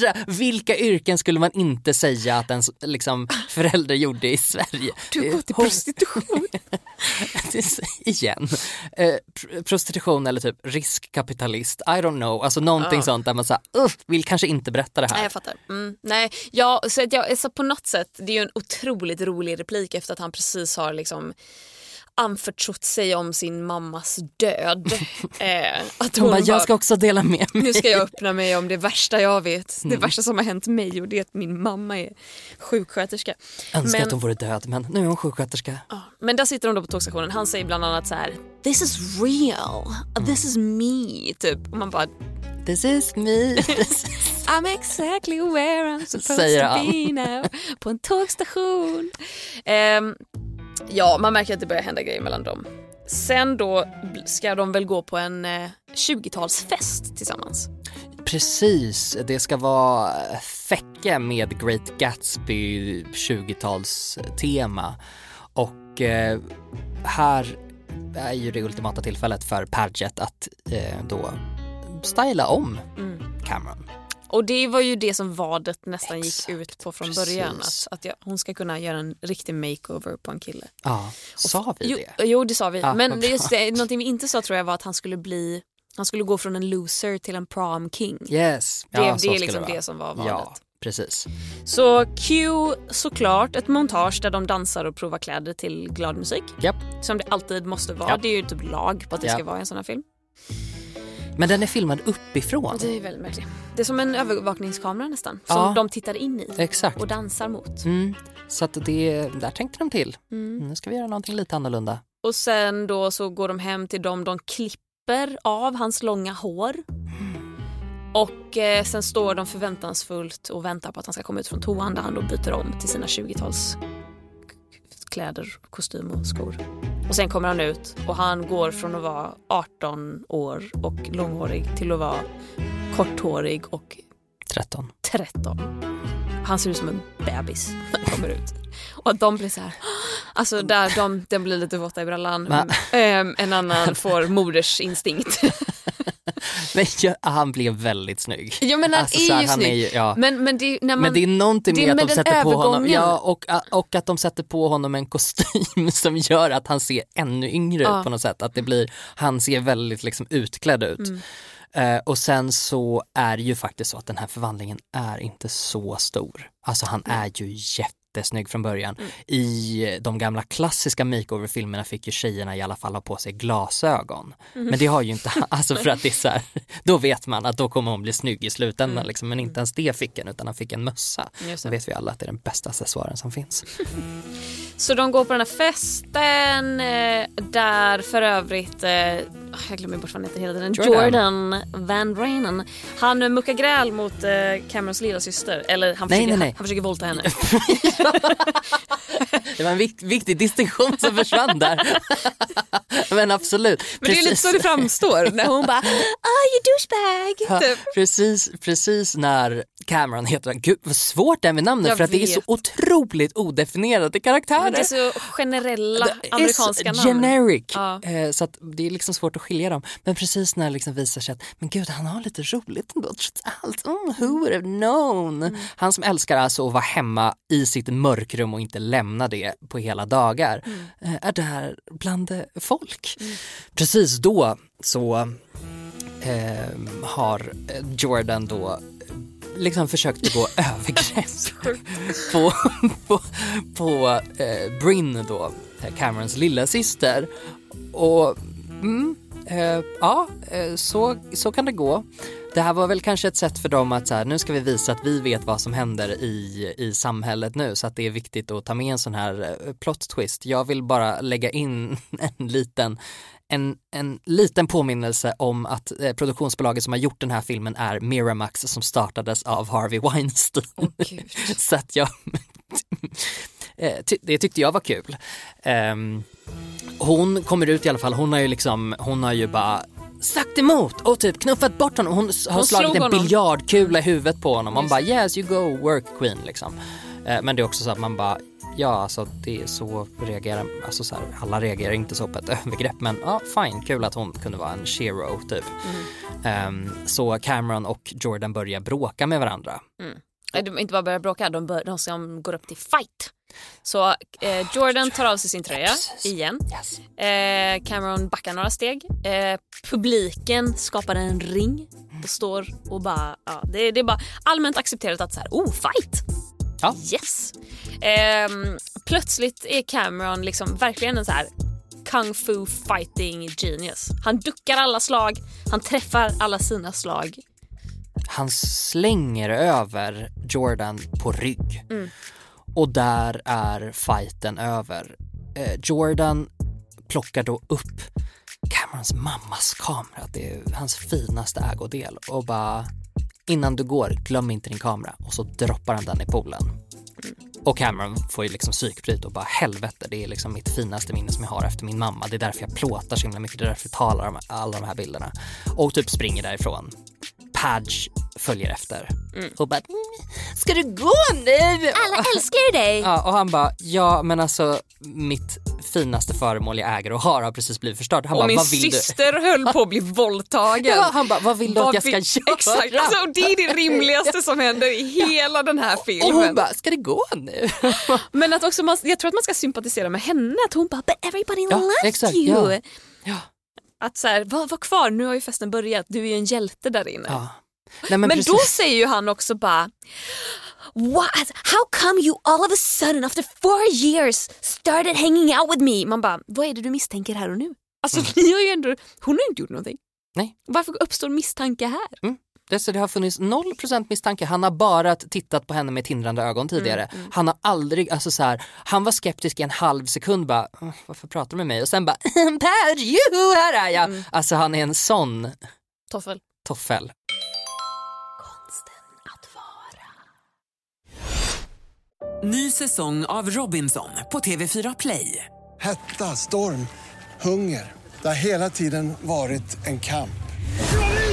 så här, vilka yrken skulle man inte säga att ens liksom, förälder gjorde i Sverige? Du går till prostitution. Igen. Eh, pr- prostitution eller typ riskkapitalist, I don't know. Alltså någonting Ja. sånt där man så här, "Uff, vill kanske inte berätta det här. Nej jag fattar. Mm, nej, ja, så jag, så på något sätt, det är ju en otroligt rolig replik efter att han precis har liksom anförtrott sig om sin mammas död. eh, att Hon bara, jag ska också dela med mig. Nu ska jag öppna mig om det värsta jag vet. Det Mm. värsta som har hänt mig och det är att min mamma är sjuksköterska. Önskar Men- att hon vore död men nu är hon sjuksköterska. Men där sitter de då på tågstationen. Han säger bland annat så här: This is real. This is me. Typ. Och man bara This is me. I'm exactly where I'm supposed to be now. På en tågstation. Ehm, ja, man märker att det börjar hända grejer mellan dem. Sen då ska de väl gå på en eh, 20-talsfest tillsammans. Precis, det ska vara Fäcke med Great Gatsby 20-talstema. Och eh, här är ju det ultimata tillfället för Paget att eh, då styla om Mm. Cameron. Och det var ju det som vadet nästan Exakt, gick ut på från precis. början. Att, att jag, hon ska kunna göra en riktig makeover på en kille. Ja, sa vi jo, det? Jo, det sa vi. Ja, Men det, just det, någonting vi inte sa tror jag var att han skulle bli han skulle gå från en loser till en prom king. Yes. Det, Ja, det så är liksom vara. det som var valet. Ja, precis. Så Q såklart ett montage där de dansar och provar kläder till glad musik. Japp. Som det alltid måste vara. Japp. Det är ju typ lag på att det Japp. ska vara i en sån här film. Men den är filmad uppifrån. Det är väldigt märkligt. Det är som en övervakningskamera nästan. Som Ja. de tittar in i Exakt. och dansar mot. Mm. Så att det, där tänkte de till. Mm. Nu ska vi göra någonting lite annorlunda. Och sen då så går de hem till dem. De klipper av hans långa hår. Och eh, sen står de förväntansfullt och väntar på att han ska komma ut från toan där han då byter om till sina 20-tals kläder, kostym och skor. Och sen kommer han ut och han går från att vara 18 år och långhårig till att vara korthårig och 13. 13. Han ser ut som en bebis när han kommer ut. Och de blir så här, alltså där de, den blir lite våta i brallan. Men- Ehm, en annan får modersinstinkt. Men ja, han blev väldigt snygg. Ja men han Alltså, är här, ju han snygg. är ju- ja. Men, men, det, när man, Men det är någonting det är med att med de sätter på honom, övergången. ja, och, och att de sätter på honom en kostym som gör att han ser ännu yngre Ja. ut på något sätt. Att det blir, han ser väldigt liksom utklädd ut. Mm. Eh, och sen så är det ju faktiskt så att den här förvandlingen är inte så stor. Alltså han är ju jättesnygg från början. Mm. I de gamla klassiska makeover-filmerna fick ju tjejerna i alla fall ha på sig glasögon. Mm. Men det har ju inte alltså för att det är så här, då vet man att då kommer hon bli snygg i slutändan Mm. liksom. Men inte ens det fick han utan han fick en mössa. Då vet vi alla att det är den bästa accessoaren som finns. Så de går på den här festen eh, där för övrigt, eh, jag glömmer bort vad han heter hela tiden, Jordan. Jordan, Van Rainen. Han muckar gräl mot eh, Camerons lilla syster. eller han Nej, försöker, nej, nej. Han, försöker våldta henne. Det var en vikt, viktig distinktion som försvann där. Men absolut. Men det är lite så det framstår när hon bara ah you douchebag. Typ. Precis, precis när Cameron heter Gud vad svårt det är med namnet Jag för att det är så vet. otroligt odefinierade karaktärer. Det är så generella amerikanska namn. generic. Ja. Eh, så att det är liksom svårt att skilja dem. Men precis när det liksom visar sig att men gud han har lite roligt ändå trots allt. Mm, who would have known? Mm. Han som älskar alltså att vara hemma i sitt mörkrum och inte lämna det på hela dagar Mm. eh, är där bland eh, folk. Precis då så eh, har Jordan då liksom försökt begå övergrepp på, på, på eh, Bryn då, Camerons lilla syster. Och mm, eh, ja, eh, så, så kan det gå. Det här var väl kanske ett sätt för dem att så här, nu ska vi visa att vi vet vad som händer i, i samhället nu så att det är viktigt att ta med en sån här eh, plot twist. Jag vill bara lägga in en liten en, en liten påminnelse om att eh, produktionsbolaget som har gjort den här filmen är Miramax som startades av Harvey Weinstein. så att jag, eh, det tyckte jag var kul. Ehm, hon kommer ut i alla fall, hon har ju liksom, hon har ju bara sagt emot och typ knuffat bort honom. Hon, har Hon slagit en honom. biljardkula i huvudet på honom. Man bara yes you go work queen liksom. Eh, men det är också så att man bara ja alltså det är så reagerar, alltså så här, alla reagerar inte så på ett övergrepp men ja fine, kul att hon kunde vara en shero typ. Ehm, så Cameron och Jordan börjar bråka med varandra. Nej, De inte bara börjar bråka, de, bör, de som går upp till fight. Så eh, Jordan tar av sig sin tröja igen. Eh, Cameron backar några steg. Eh, publiken skapar en ring och står och bara, ja, det, det är bara allmänt accepterat att så här, oh fight! Ja. Yes! Ehm, plötsligt är Cameron liksom verkligen en så här kung fu fighting genius. Han duckar alla slag, han träffar alla sina slag. Han slänger över Jordan på rygg. Och där är fighten över. Eh, Jordan plockar då upp Camerons mammas kamera, det är hans finaste ägodel och bara innan du går, glöm inte din kamera och så droppar han den i poolen. Och Cameron får ju liksom psykbryt och bara helvete, det är liksom mitt finaste minne som jag har efter min mamma. Det är därför jag plåtar så himla mycket, det är därför jag talar om alla de här bilderna. Och typ springer därifrån. Padge följer efter och bara "Mm, ska du gå nu? Alla älskar ju dig! Ja, och han bara, ja men alltså mitt finaste föremål jag äger och har har precis blivit förstört. Han Och bara, min vad vill du? syster höll på att bli våldtagen. Ja, han bara, vad vill du att jag ska vill- göra? Exakt, alltså, och det är det rimligaste som händer i hela den här och filmen. hon bara, ska det gå nu? Men att också man, jag tror att man ska sympatisera med henne, att hon bara “but everybody Ja, loves exakt, you”. ja. Ja. Att så här, var, var kvar, nu har ju festen börjat, du är ju en hjälte där inne. Ja. Nej, men Men, då säger ju han också bara What? How come you all of a sudden after four years started hanging out with me? Man bara, vad är det du misstänker här och nu? Alltså ni har ju ändå, hon har ju inte gjort någonting. Nej. Varför uppstår misstanke här? Så det har funnits 0% misstanke. Han har bara tittat på henne med tindrande ögon tidigare. Han har aldrig, alltså så här, han var skeptisk i en halv sekund bara, "Åh, varför pratar du med mig? Och sen bara, Per, juhu, här är jag. Alltså han är en sån Toffel. toffel. Ny säsong av Robinson på TV4 Play. Hetta, storm, hunger. Det har hela tiden varit en kamp.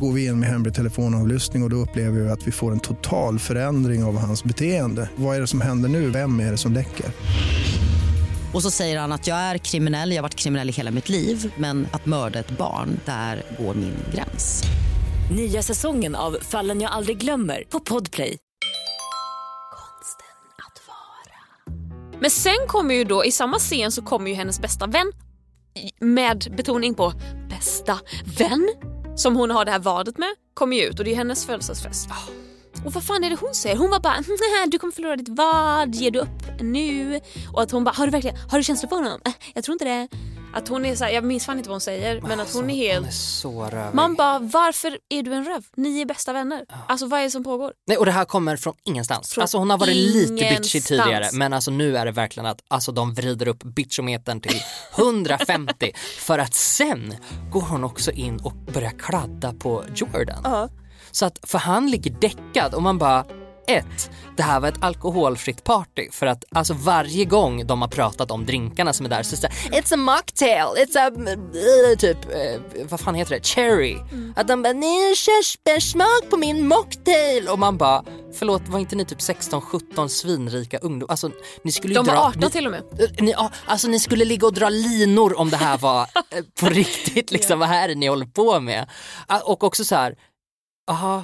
Går vi in med hemlig telefonavlyssning och, och då upplever vi att vi får en total förändring av hans beteende. Vad är det som händer nu? Vem är det som läcker? Och så säger han att jag är kriminell, jag har varit kriminell i hela mitt liv men att mörda ett barn, där går min gräns. Nya säsongen av Fallen jag aldrig glömmer på Podplay. Men sen kommer ju då, i samma scen så kommer ju hennes bästa vän med betoning på bästa vän som hon har det här vadet med kommer ju ut och det är hennes födelsedagsfest. Och vad fan är det hon säger? Hon var bara "Nej, du kommer förlora ditt vad, ger du upp nu? Och att hon bara har du verkligen, har du känslor för honom? "Äh, jag tror inte det. Att hon är så här, jag minns fan inte vad hon säger men att hon är helt Hon är så rövig. Man bara, varför är du en röv? Ni är bästa vänner. Alltså vad är det som pågår? Nej, och det här kommer från ingenstans. Från alltså hon har varit lite bitchy ingenstans. tidigare men alltså nu är det verkligen att alltså, de vrider upp bitchometern till 150 för att sen går hon också in och börjar kladda på Jordan. Så att, för han ligger däckad och man bara ett, det här var ett alkoholfritt party för att alltså varje gång de har pratat om drinkarna som är där så säger it's a mocktail, it's a uh, typ, eh, vad fan heter det, cherry. Att de bara, det är körsbärssmak på min mocktail och man bara, förlåt var inte ni typ 16-17 svinrika ungdomar? Alltså ni skulle De var dra, 18 ni, till och med. Eh, Ni, ja, alltså ni skulle ligga och dra linor om det här var på riktigt liksom, vad är det ni håller på med? Ah, Och också så här, aha,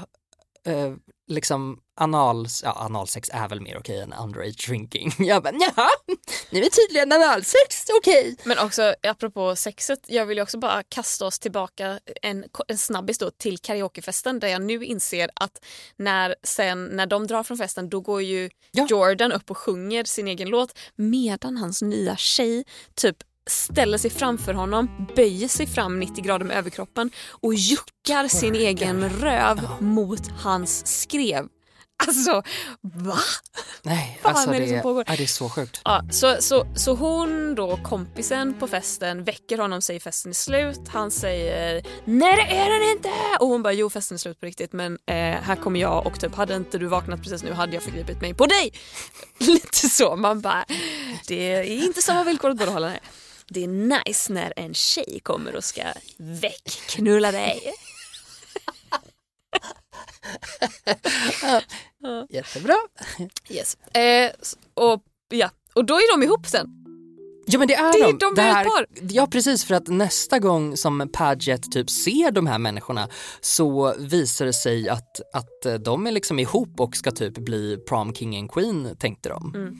eh, liksom anal, ja, analsex är väl mer okej än underage drinking. Jag bara, jaha, nu är tydligen analsex okej. Men också apropå sexet, jag vill ju också bara kasta oss tillbaka en, en snabbis då till karaokefesten där jag nu inser att när, sen, när de drar från festen då går ju Ja. Jordan upp och sjunger sin egen låt medan hans nya tjej typ ställer sig framför honom, böjer sig fram 90 grader med överkroppen och juckar sin egen röv mot hans skrev. Alltså, va? Nej, Fan alltså det det, som är, pågår? det är så sjukt. Ja, så, så, så hon då, kompisen på festen, väcker honom, säger festen är slut. Han säger nej det är den inte! Och hon bara jo festen är slut på riktigt men eh, här kommer jag och typ hade inte du vaknat precis nu hade jag förgripit mig på dig. Lite så, man bara det är inte samma villkor att båda hålla nej. Det är nice när en tjej kommer och ska väckknulla dig. Jättebra. Yes. Eh, och, ja. och då är de ihop sen. Ja men det är Det de. de det här, par. Ja precis för att nästa gång som Paget typ ser de här människorna så visar det sig att, att eh, de är liksom ihop och ska typ bli prom king and queen tänkte de. Mm.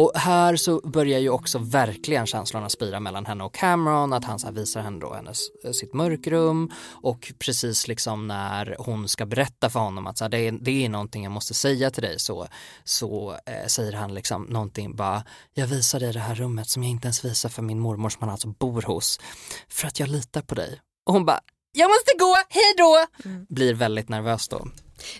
Och här så börjar ju också verkligen känslorna spira mellan henne och Cameron, att han så visar henne då hennes, eh, sitt mörkrum och precis liksom när hon ska berätta för honom att så här, det, är, det är någonting jag måste säga till dig så, så eh, säger han liksom någonting bara, jag visar dig det här rummet som jag inte ens visar för min mormor som han alltså bor hos för att jag litar på dig. Och hon bara, jag måste gå, hej då! Blir väldigt nervös då.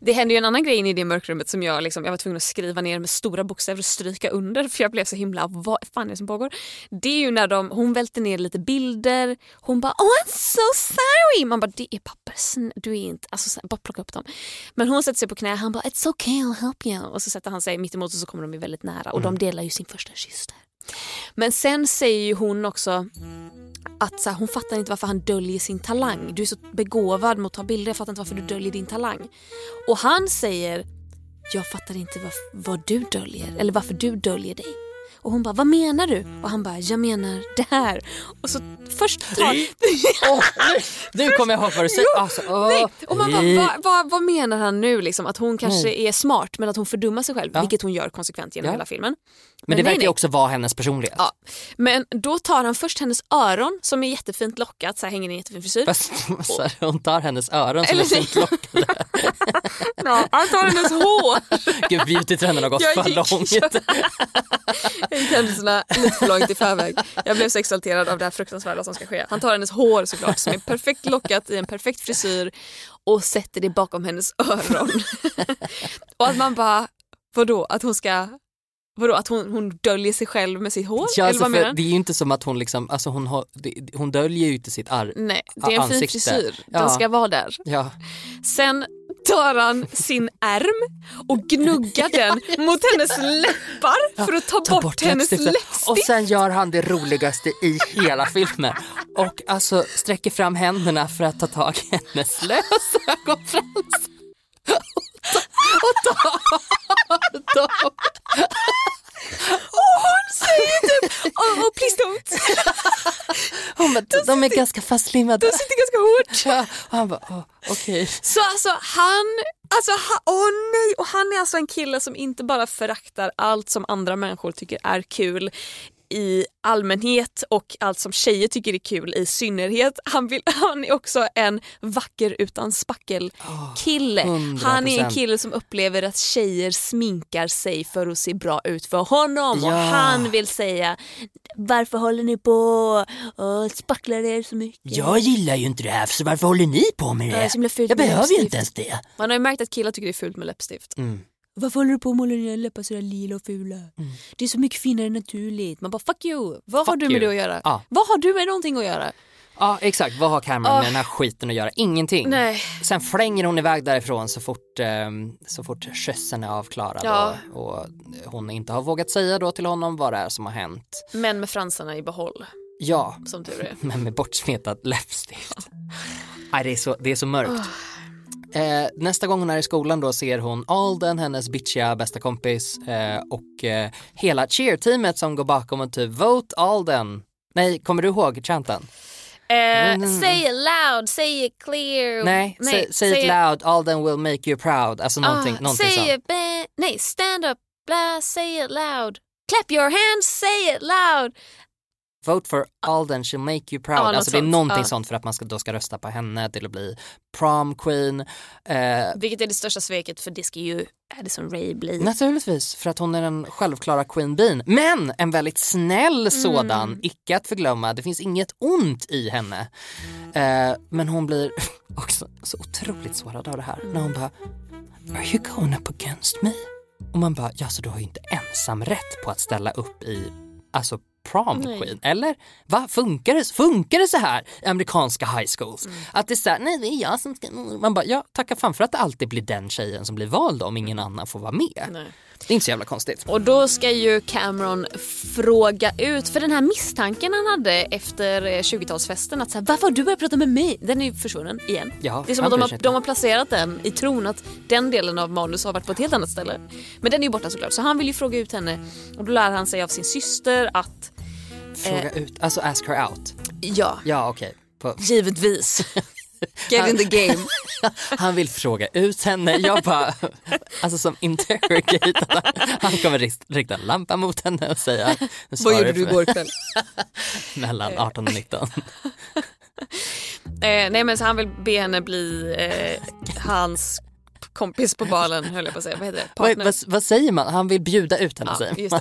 Det hände ju en annan grej inne i det mörkrummet som jag, liksom, jag var tvungen att skriva ner med stora bokstäver och stryka under för jag blev så himla, vad fan är det som pågår? Det är ju när de, hon välter ner lite bilder, hon bara oh I'm so sorry! Man bara det är papper, du är inte, alltså bara plocka upp dem. Men hon sätter sig på knä, han bara it's okay I'll help you och så sätter han sig mitt emot och så kommer de ju väldigt nära och de delar ju sin första kyss där. Men sen säger ju hon också att så här, hon fattar inte varför han döljer sin talang. Du är så begåvad med att ta bilder, jag fattar inte varför du döljer din talang. Och han säger, jag fattar inte vad, vad du döljer, eller varför du döljer dig. Och hon bara, vad menar du? Och han bara, jag menar det här. Och så först tar... Nu kommer jag ihåg vad du säger. Alltså, Nej. Och man bara, vad, vad, vad menar han nu? Liksom? Att hon kanske är smart men att hon fördummar sig själv, Ja. vilket hon gör konsekvent genom Ja. hela filmen. Men det nej, verkar nej. också vara hennes personlighet. Ja. Men då tar han först hennes öron som är jättefint lockat, så här hänger i en jättefin frisyr. Fast så här, hon tar hennes öron som Eller är fint lockade. Ja, han tar hennes hår. Gud, beautytrenden har gått Jag för gick- långt. Jag gick händelserna lite för långt i förväg. Jag blev så exalterad av det här fruktansvärda som ska ske. Han tar hennes hår såklart som är perfekt lockat i en perfekt frisyr och sätter det bakom hennes öron. och att man bara, vadå att hon ska Vadå att hon, hon döljer sig själv med sitt hår? Ja, Eller alltså, vad menar du? det är ju inte som att hon liksom, alltså hon, har, det, hon döljer ju inte sitt arr. Nej, det är en fin ansikte. frisyr. Den Ja. ska vara där. Ja. Sen tar han sin ärm och gnuggar den mot hennes läppar för att ta, Ta bort, hennes läppstiftet. läppstift. Och sen gör han det roligaste i hela filmen. Och alltså sträcker fram händerna för att ta tag i hennes lösa ögonfrans. Och ta, och ta, säger typ oh, oh, please don't. hon bara, de är ganska fastlimmade. De sitter ganska hårt. Ja, och han bara, oh, okej. Så alltså han, alltså åh nej, och han är alltså en kille som inte bara föraktar allt som andra människor tycker är kul i allmänhet och allt som tjejer tycker är kul i synnerhet. Han, vill, han är också en vacker utan spackel kille. han är en 100%. kille som upplever att tjejer sminkar sig för att se bra ut för honom och Ja. han vill säga varför håller ni på och spacklar er så mycket? Jag gillar ju inte det här, så varför håller ni på med det Jag med behöver ju inte ens det. Man har ju märkt att killar tycker det är fult med läppstift. Mm. Varför håller du på och målar dina läppar sådär lila och fula? Det är så mycket finare naturligt. Man bara fuck you. Vad har Fuck du med you. det att göra? Ja. Vad har du med någonting att göra? Ja exakt, vad har Cameron med den här skiten att göra? Ingenting. Nej. Sen flänger hon iväg därifrån så fort, eh, så fort skjutsen är avklarad Ja. och, och hon inte har vågat säga då till honom vad det är som har hänt. Men med fransarna i behåll, Ja, som tur är. men med bortsmetat läppstift. Nej, det, är så, det är så mörkt. Eh, nästa gång hon är i skolan då ser hon Alden, hennes bitchiga bästa kompis eh, och eh, hela cheer-teamet som går bakom och typ vote Alden. Nej, kommer du ihåg chanten? Eh, say it loud, say it clear. Nej, say, say it loud, Alden will make you proud. Alltså någonting, Ah, någonting say sånt. nej, stand up, blah, say it loud. Clap your hands, say it loud. Vote for Alden, she'll make you proud. Ja, alltså det är någonting Ja. sånt för att man ska, då ska rösta på henne till att bli prom queen. Eh, Vilket är det största sveket för det ska ju Addison Rae bli. Naturligtvis, för att hon är den självklara Queen Bean. Men en väldigt snäll sådan, Mm. icke att förglömma. Det finns inget ont i henne. Eh, men hon blir också så otroligt sårad av det här. När hon bara, are you going up against me? Och man bara, ja så du har ju inte ensam rätt på att ställa upp i, alltså prom Nej. queen, eller? Va, funkar det, funkar det så här i amerikanska high schools? Att det är så här, nej det är jag som ska, man bara, ja tacka fan för att det alltid blir den tjejen som blir vald om ingen annan får vara med. Nej. Det är inte så jävla konstigt. Och då ska ju Cameron fråga ut, för den här misstanken han hade efter eh, 20-talsfesten att så här, varför har du börjat prata med mig? Den är ju försvunnen igen. Ja, det är som att de har, de har placerat den i tron att den delen av manus har varit på ett helt annat ställe. Men den är ju borta såklart så han vill ju fråga ut henne och då lär han sig av sin syster att Fråga ut, alltså ask her out. ja, Ja okej. På- givetvis. Get in the game. Han vill fråga ut henne, jag bara, alltså som interrogator. Han kommer rikta en lampa mot henne och säga, Vad gjorde du igår kväll? Mellan 18 och 19. Eh, nej men så han vill be henne bli eh, hans kompis på balen höll jag på att säga. Vad heter det? vad, Partner. vad, vad säger man? Han vill bjuda ut henne Ja, säger just man.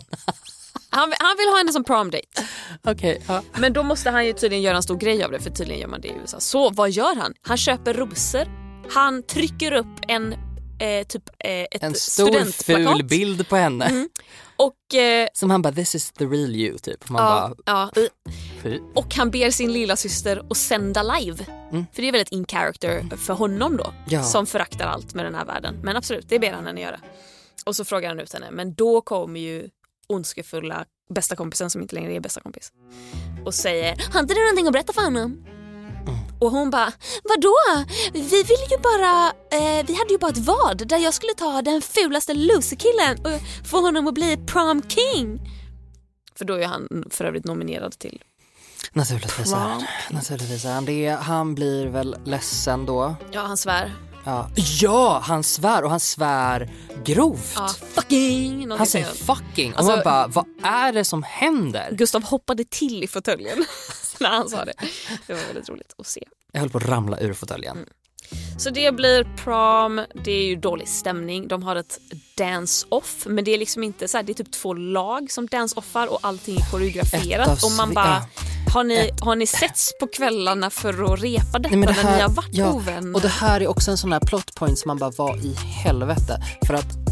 Han, han vill ha henne som prom date. Okej, ja. Men då måste han ju tydligen göra en stor grej av det för tydligen gör man det i USA. Så vad gör han? Han köper rosor. Han trycker upp en eh, typ eh, ett En stor ful bild på henne. Mm. Och, eh, Som han bara, this is the real you typ. Man ja, bara, ja, fy. och han ber sin lilla syster att sända live. Mm. För det är väldigt in character för honom då. Ja. Som föraktar allt med den här världen. Men absolut, det ber han henne göra. Och så frågar han ut henne. Men då kommer ju ondskefulla bästa kompisen som inte längre är bästa kompis. Och säger, har inte du någonting att berätta för honom? Och hon bara, vadå? Vi ville ju bara, eh, vi hade ju bara ett vad där jag skulle ta den fulaste loserkillen och få honom att bli prom king. För då är han för övrigt nominerad till Naturligtvis är han. Naturligtvis är han det. Han blir väl ledsen då. Ja, han svär. Ja, ja han svär och han svär grovt. Ja, fucking! Han säger fucking och Alltså- man bara, vad är det som händer? Gustav hoppade till i fåtöljen när han sa det. Det var väldigt roligt att se. Jag höll på att ramla ur fåtöljen. Mm. Så det blir prom, det är ju dålig stämning. De har ett dance-off men det är liksom inte så här, det är typ två lag som dance-offar och allting är koreograferat och man bara har ni, har ni setts på kvällarna för att repa detta Nej, det när ni här, har varit ja, ovänner? och det här är också en sån här plot point som man bara, vad i helvete? För att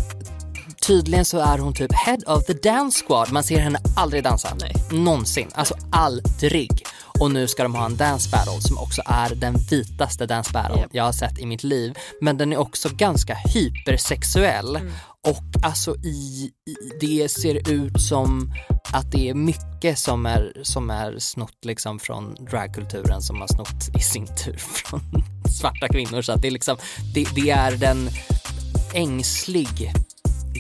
tydligen så är hon typ head of the dance squad. Man ser henne aldrig dansa. Nej. Någonsin. Alltså aldrig. Och nu ska de ha en dance battle som också är den vitaste dance battle Japp. jag har sett i mitt liv. Men den är också ganska hypersexuell. Mm. Och alltså i, i, det ser ut som att det är mycket som är, som är snott liksom från dragkulturen som har snott i sin tur från svarta kvinnor. Så att det är liksom, det, det är den ängslig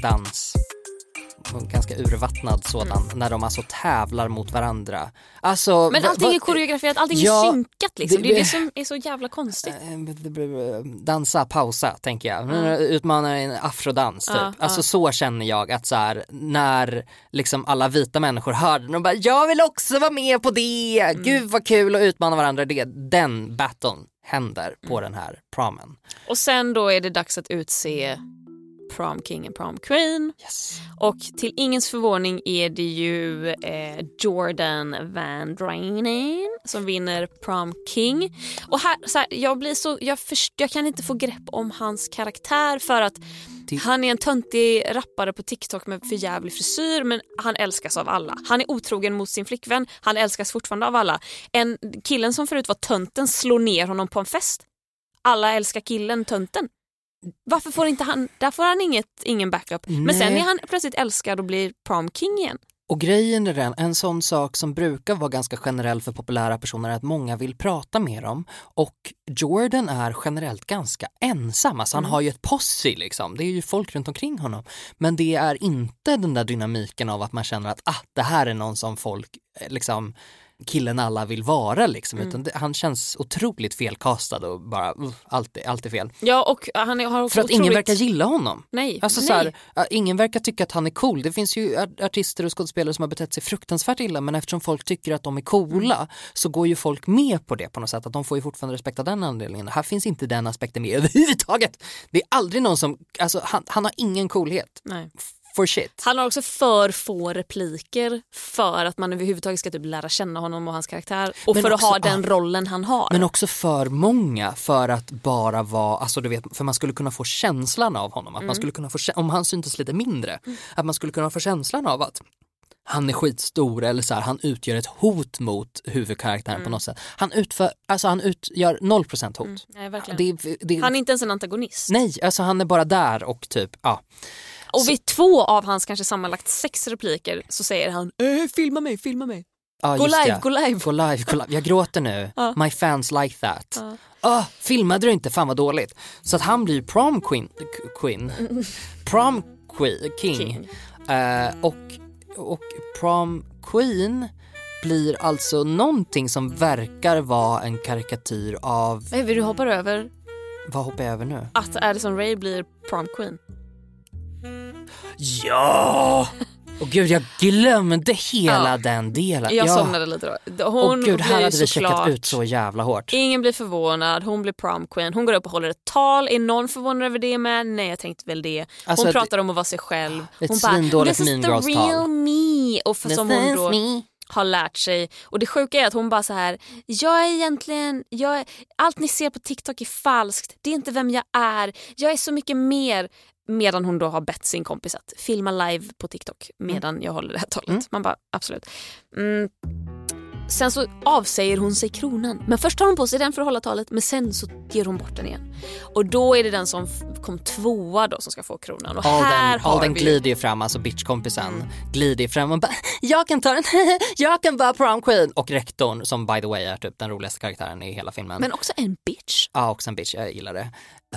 dans ganska urvattnad sådan när de alltså tävlar mot varandra. Alltså, men allting är koreograferat, allting Ja, är synkat liksom. Det, det- är det som är så jävla konstigt. Eh, dansa, pausa tänker jag. Utmanar en afrodans typ. Ja, alltså ja. så känner jag att så här, när liksom alla vita människor hör den och bara jag vill också vara med på det, Mm. gud vad kul att utmana varandra. Det, den battlen händer på Mm. den här promen. Och sen då är det dags att utse prom king och prom queen. Yes. Och till ingens förvåning är det ju eh, Jordan Van Drainen som vinner prom king. Och här, så här, jag, blir så, jag, först, jag kan inte få grepp om hans karaktär för att han är en töntig rappare på TikTok med för jävlig frisyr men han älskas av alla. Han är otrogen mot sin flickvän, han älskas fortfarande av alla. En killen som förut var tönten slår ner honom på en fest. Alla älskar killen, tönten. Varför får inte han, där får han inget, ingen backup. Men sen är han plötsligt älskad och blir prom king igen. Och grejen är den, en sån sak som brukar vara ganska generell för populära personer är att många vill prata med dem och Jordan är generellt ganska ensam, alltså han har ju ett posse liksom, det är ju folk runt omkring honom. Men det är inte den där dynamiken av att man känner att ah, det här är någon som folk eh, liksom killen alla vill vara liksom, utan det, han känns otroligt felkastad och bara uh, allt, är- allt är fel. Ja och han är- har också För att otroligt... ingen verkar gilla honom. Nej, Alltså nej. så här, ja, ingen verkar tycka att han är cool. Det finns ju ar- artister och skådespelare som har betett sig fruktansvärt illa men eftersom folk tycker att de är coola Mm. så går ju folk med på det på något sätt. Att de får ju fortfarande respekt av den anledningen. Här finns inte den aspekten med överhuvudtaget. Det är aldrig någon som, alltså han, han har ingen coolhet. nej. For shit. Han har också för få repliker för att man överhuvudtaget ska typ lära känna honom och hans karaktär och Men för också- att ha den rollen han har. Men också för många för att bara vara, alltså du vet, för man skulle kunna få känslan av honom. Att man skulle kunna få, om han syntes lite mindre, att man skulle kunna få känslan av att han är skitstor eller så här, han utgör ett hot mot huvudkaraktären på något sätt. Han, utför, alltså han utgör 0% hot. nej, verkligen. Det, det, Han är inte ens en antagonist. Nej, alltså han är bara där och typ, ja. Och vid två av hans kanske sammanlagt sex repliker så säger han äh, filma mig, filma mig. ja Gå live, gå live. Gå live, gå live. Jag gråter nu. Ja. My fans like that. Ja. Ah, filmade du inte? Fan vad dåligt. Så att han blir prom queen, queen. prom queen, king. King. Eh, och, och prom queen blir alltså någonting som verkar vara en karikatyr av, Nej, du hoppar över vad hoppar jag över nu? att Addison Ray blir prom queen. Ja! Och gud jag glömde hela Ja. den delen. Jag ja. somnade lite då. Och Hon gud här hade vi checkat ut så jävla hårt. Ingen blir förvånad, hon blir prom queen. Hon går upp och håller ett tal. Är någon förvånad över det med? Nej jag tänkte väl det. Hon Alltså, pratar om att vara sig själv. Ett Hon bara svindåligt “This is the Girls-tal." real me” och för som hon då har lärt sig. Och det sjuka är att hon bara så här, jag är egentligen, jag är, allt ni ser på TikTok är falskt, det är inte vem jag är, jag är så mycket mer. Medan hon då har bett sin kompis att filma live på TikTok medan jag håller det här talet. Mm. Man bara absolut. Mm. Sen så avsäger hon sig kronan. Men först tar hon på sig den för att hålla talet men sen så ger hon bort den igen. Och då är det den som kom tvåa då som ska få kronan. Och All här den, har all den vi glider ju fram, alltså bitchkompisen glider ju fram och bara jag kan ta den, jag kan vara prom queen och rektorn som by the way är typ den roligaste karaktären i hela filmen. Men också en bitch. Ja, också en bitch, jag gillar det.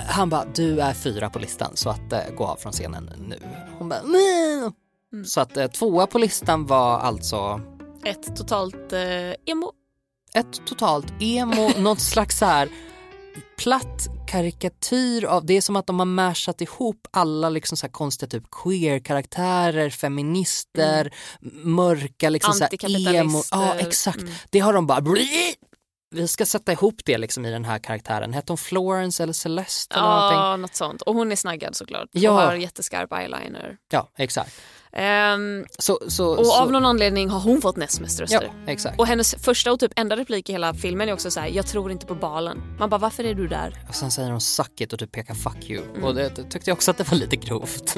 Han bara, du är fyra på listan så att eh, gå av från scenen nu. Hon bara. Mm. Så att eh, tvåa på listan var alltså Ett totalt eh, emo. ett totalt emo, något slags så här platt karikatyr av, det är som att de har mashat ihop alla liksom så här konstiga typ queer-karaktärer, feminister, mörka liksom så här emo. Ja exakt, Mm. det har de bara vi ska sätta ihop det liksom i den här karaktären. Hette hon Florence eller Celeste eller någonting? Ja, något sånt. Och hon är snaggad såklart. Ja. Och har jätteskarp eyeliner. Ja, exakt. Ehm, Så, så, och så, av någon anledning har hon fått näst mest röster. Ja, exakt. Och hennes första och typ enda replik i hela filmen är också så här: jag tror inte på balen. Man bara, varför är du där? Och sen säger hon suck it och typ pekar fuck you. Mm. Och det, det tyckte jag också att det var lite grovt.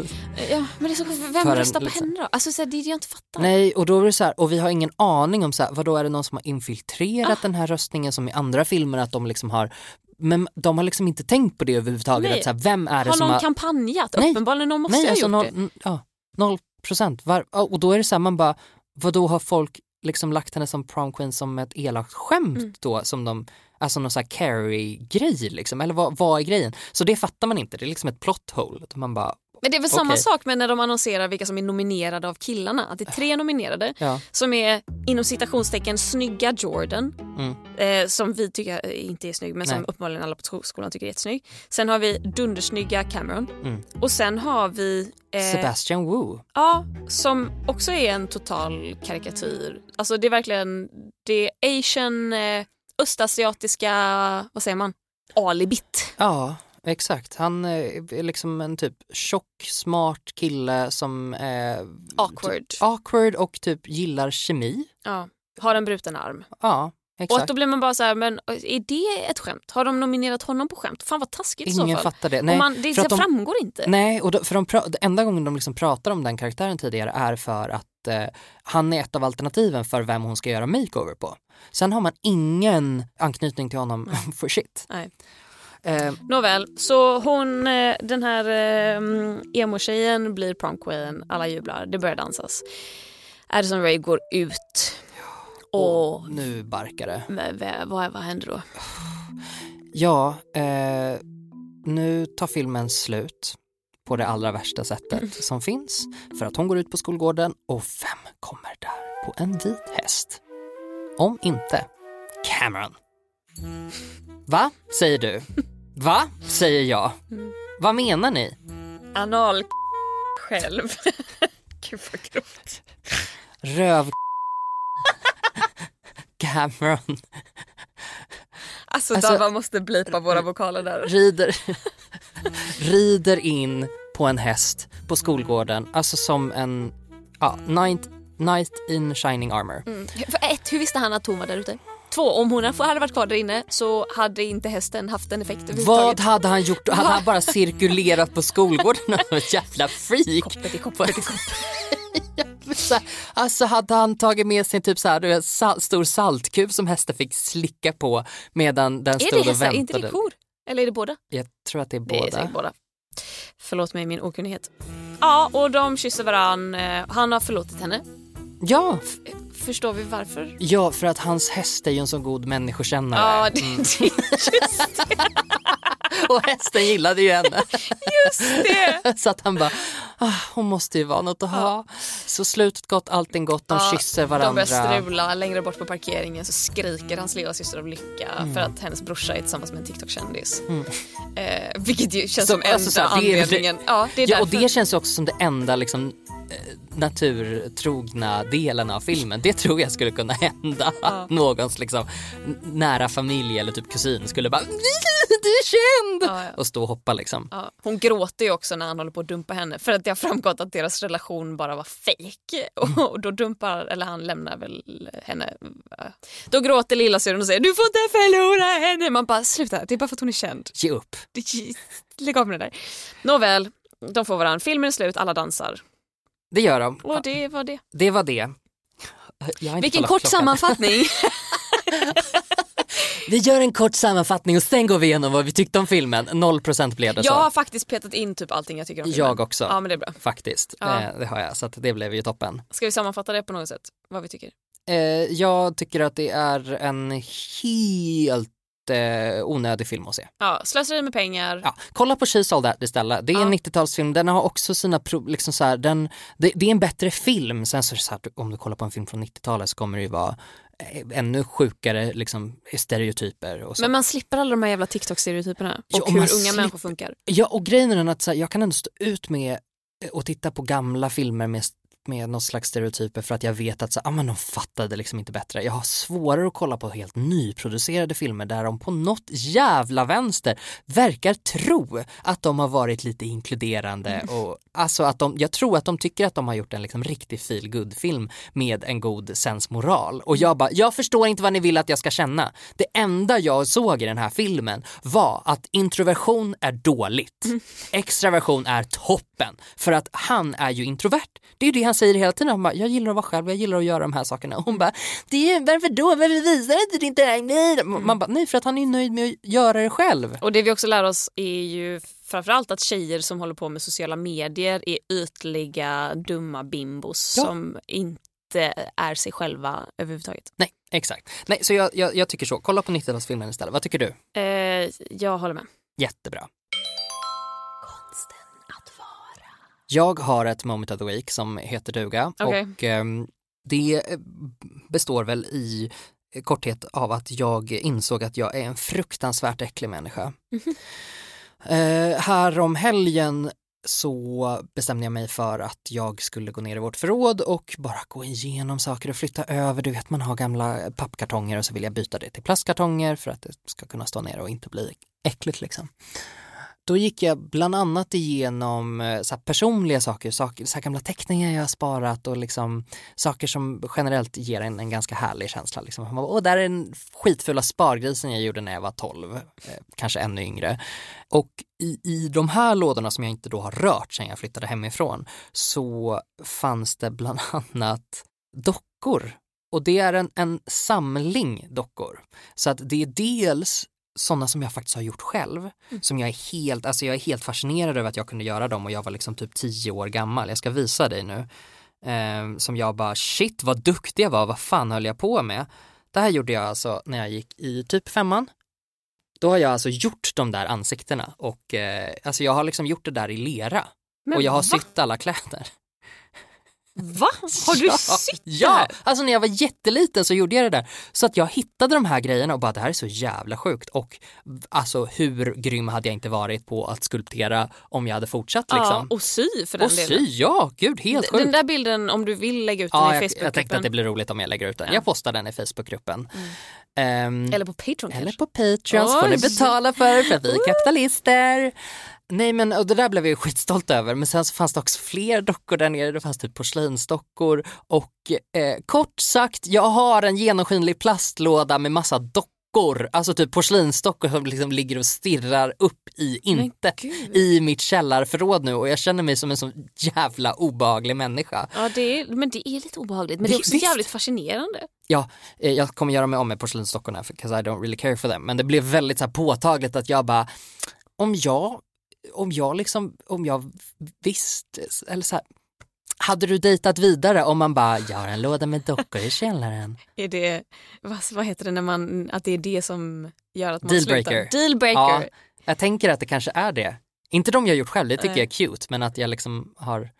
Ja, men det är så. Vem För en röstar på henne då? Alltså så här, det är det jag inte fattar. Nej, och då är det så här, och vi har ingen aning om så här, vad då är det någon som har infiltrerat Ah. den här röstningen som i andra filmer att de liksom har men de har liksom inte tänkt på det överhuvudtaget. Nej. Att så här, vem är det har som någon har... kampanjat? Nej. Uppenbarligen någon måste Nej, ha alltså gjort noll, det. ja, noll procent. Och då är det så här, man bara, vad då har folk liksom lagt henne som prom queen som ett elakt skämt Mm. då? Som de, alltså någon sån här Carrie-grej liksom, eller vad, vad är grejen? Så det fattar man inte, det är liksom ett plot hole. Man bara, Men det är väl samma Okej. sak med när de annonserar vilka som är nominerade av killarna. Att det är tre nominerade ja, som är inom citationstecken snygga Jordan. Mm. Eh, som vi tycker eh, inte är snygg men som Nej. uppenbarligen alla på sko- skolan tycker är jättesnygg. Sen har vi dundersnygga Cameron. Mm. Och sen har vi eh, Sebastian Wu. Ja, som också är en total karikatyr. Alltså det är verkligen det är asian, eh, östasiatiska, vad säger man, alibit. Ja, exakt. Han eh, är liksom en typ tjock, smart kille som är Awkward. awkward och typ gillar kemi. Ja, har en bruten arm. Ja, Och exakt. att då blir man bara så här, men är det ett skämt? Har de nominerat honom på skämt? Fan vad taskigt i så Ingen fall. fattar det. Och Nej, man, det de- framgår inte. Nej, och då, för de enda gången de liksom pratar om den karaktären tidigare är för att eh, han är ett av alternativen för vem hon ska göra makeover på. Sen har man ingen anknytning till honom for shit. Nej. Eh, Nåväl, så hon, eh, den här eh, emo-tjejen blir prom queen, alla jublar, det börjar dansas. Addison Ray går ut. Och nu barkar det. Vad, vad händer då? Ja, eh, nu tar filmen slut på det allra värsta sättet Mm. som finns. För att hon går ut på skolgården och vem kommer där på en vit häst? Om inte Cameron. Va, säger du? Va, säger jag. Mm. Vad menar ni? Anal själv. Gud vad grovt. Röv Cameron Alltså, Alltså- Dava måste blipa våra vokaler där. rider, rider in på en häst på skolgården, alltså som en ja, knight, knight in shining armor. Mm. För ett, hur visste han att hon var där ute? Två, om hon hade varit kvar där inne så hade inte hästen haft en effekt Vad överhuvudtaget. hade han gjort? Hade han bara cirkulerat på skolgården jävla freak? Koppet i koppet i koppet. Alltså hade han tagit med sig typ så här, sal- stor saltkub som hästen fick slicka på medan den Är stod det och hästar? Är väntade? inte det kor? Eller är det båda? Jag tror att det är Det är båda. båda. Förlåt mig min okunnighet. Ja, och de kysser varann. Eh, Han har förlåtit henne. Ja, Förstår vi varför? ja, för att hans häst är ju en så god människokännare. Ja, det, Mm. det, just Och hästen gillade ju henne. det. Så att han bara, ah, hon måste ju vara något att ha. Så slutet gott, allting gott, de Ja, kysser De varandra. börjar strula. Längre bort på parkeringen så skriker hans lilla syster av lycka Mm. för att hennes brorsa är tillsammans med en TikTok-kändis. Eh, vilket ju känns som, Som- alltså, enda så här, det är- anledningen. ja, det är Ja, och det känns ju också som det enda liksom, naturtrogna delen av filmen. Det tror jag skulle kunna hända. Att någons liksom, nära familj eller typ kusin skulle bara du är känd! Ja, ja. Och stå och hoppa liksom. Ja, hon gråter ju också när han håller på att dumpa henne för att det har framgått att deras relation bara var fejk. Och då dumpar, eller han lämnar väl henne. Då gråter lillasyrran och säger du får inte förlora henne. Man bara sluta, det är bara för att hon är känd. Ge upp. Lägg av med det där. Nåväl, de får varandra. Filmen är slut, alla dansar. Det gör de. Och det var det. Det var det. Jag Vilken kort klockan. sammanfattning. Vi gör en kort sammanfattning och sen går vi igenom vad vi tyckte om filmen. 0% blev det Jag så. har faktiskt petat in typ allting jag tycker om filmen. Jag också. Ja men det är bra. Faktiskt. Ja. Eh, det har jag. Så att det blev ju toppen. Ska vi sammanfatta det på något sätt? Vad vi tycker? Eh, jag tycker att det är en helt eh, onödig film att se. Ja, slöseri med pengar. Ja, kolla på She's All That istället. Det är Ja. en 90-talsfilm, den har också sina pro- liksom så här, den, det, det är en bättre film. Sen så är det så här, om du kollar på en film från 90-talet så kommer det ju vara eh, ännu sjukare liksom, stereotyper och så. Men man slipper alla de här jävla TikTok-stereotyperna och Ja, hur unga slipper- människor funkar. Ja och grejen är att så här, jag kan ändå stå ut med att titta på gamla filmer med med någon slags stereotyper för att jag vet att så, ah, men de fattade liksom inte bättre. Jag har svårare att kolla på helt nyproducerade filmer där de på något jävla vänster verkar tro att de har varit lite inkluderande och alltså att de, jag tror att de tycker att de har gjort en liksom riktig feel film med en god sensmoral och jag bara, jag förstår inte vad ni vill att jag ska känna. Det enda jag såg i den här filmen var att introversion är dåligt, extraversion är toppen för att han är ju introvert. Det är ju det han säger hela tiden, han bara, jag gillar att vara själv, jag gillar att göra de här sakerna. Och hon bara, det är, varför då, varför visar du inte det här? Nej. Man bara, nej för att han är nöjd med att göra det själv. Och det vi också lär oss är ju framförallt att tjejer som håller på med sociala medier är ytliga, dumma bimbos Ja. som inte är sig själva överhuvudtaget. Nej, exakt. Nej, så jag, jag, jag tycker så, kolla på 90-talsfilmen istället. Vad tycker du? Eh, jag håller med. Jättebra. Jag har ett moment of the week som heter duga Okej. och ehm, det består väl i korthet av att jag insåg att jag är en fruktansvärt äcklig människa. Eh, här om helgen så bestämde jag mig för att jag skulle gå ner i vårt förråd och bara gå igenom saker och flytta över. Du vet man har gamla pappkartonger och så vill jag byta det till plastkartonger för att det ska kunna stå ner och inte bli äckligt liksom. Då gick jag bland annat igenom eh, så här personliga saker, saker så här gamla teckningar jag har sparat och liksom saker som generellt ger en en ganska härlig känsla. Liksom. Man bara, Åh, där är den skitfulla spargrisen jag gjorde när jag var 12, eh, kanske ännu yngre. Och i, i de här lådorna som jag inte då har rört sedan jag flyttade hemifrån så fanns det bland annat dockor. Och det är en, en samling dockor. Så att det är dels sådana som jag faktiskt har gjort själv. Som jag är helt, alltså jag är helt fascinerad över att jag kunde göra dem och jag var liksom typ tio år gammal. Jag ska visa dig nu. Eh, som jag bara, shit vad duktig jag var, vad fan höll jag på med? Det här gjorde jag alltså när jag gick i typ femman. Då har jag alltså gjort de där ansiktena och eh, alltså jag har liksom gjort det där i lera. Men och jag har va? sytt alla kläder. Va? Har du ja, sytt det Ja, här? alltså när jag var jätteliten så gjorde jag det där. Så att jag hittade de här grejerna och bara det här är så jävla sjukt och alltså hur grym hade jag inte varit på att skulptera om jag hade fortsatt liksom. Ja, och sy för den och delen. sy, ja gud helt sjukt. Den där bilden, om du vill lägga ut den ja, i jag, jag Facebookgruppen. tänkte att det blir roligt om jag lägger ut den. Ja. Jag postar den i Facebookgruppen. Ehm, Eller på Patreon eller kanske. på Patreon så får ni betala för för vi är kapitalister. Nej men och det där blev jag ju skitstolt över men sen så fanns det också fler dockor där nere. Det fanns typ porslinsdockor och eh, kort sagt jag har en genomskinlig plastlåda med massa dockor. Alltså typ porslinsdockor som liksom ligger och stirrar upp i inte i mitt källarförråd nu och jag känner mig som en så jävla obehaglig människa. Ja, det är, men det är lite obehagligt. Men Det- det är också visst. jävligt fascinerande. Ja, eh, jag kommer göra mig om med porslinsdockorna för 'cause I don't really care for them. Men det blev väldigt så här påtagligt att jag bara, om jag, om jag liksom, om jag visste, eller så här, hade du dejtat vidare om man bara, jag har en låda med dockor i källaren. Är det, vad, vad heter det när man, att det är det som gör att man Dealbreaker. slutar? Dealbreaker. Ja, jag tänker att det kanske är det. Inte de jag gjort själv, det tycker Nej. jag är cute, men att jag liksom har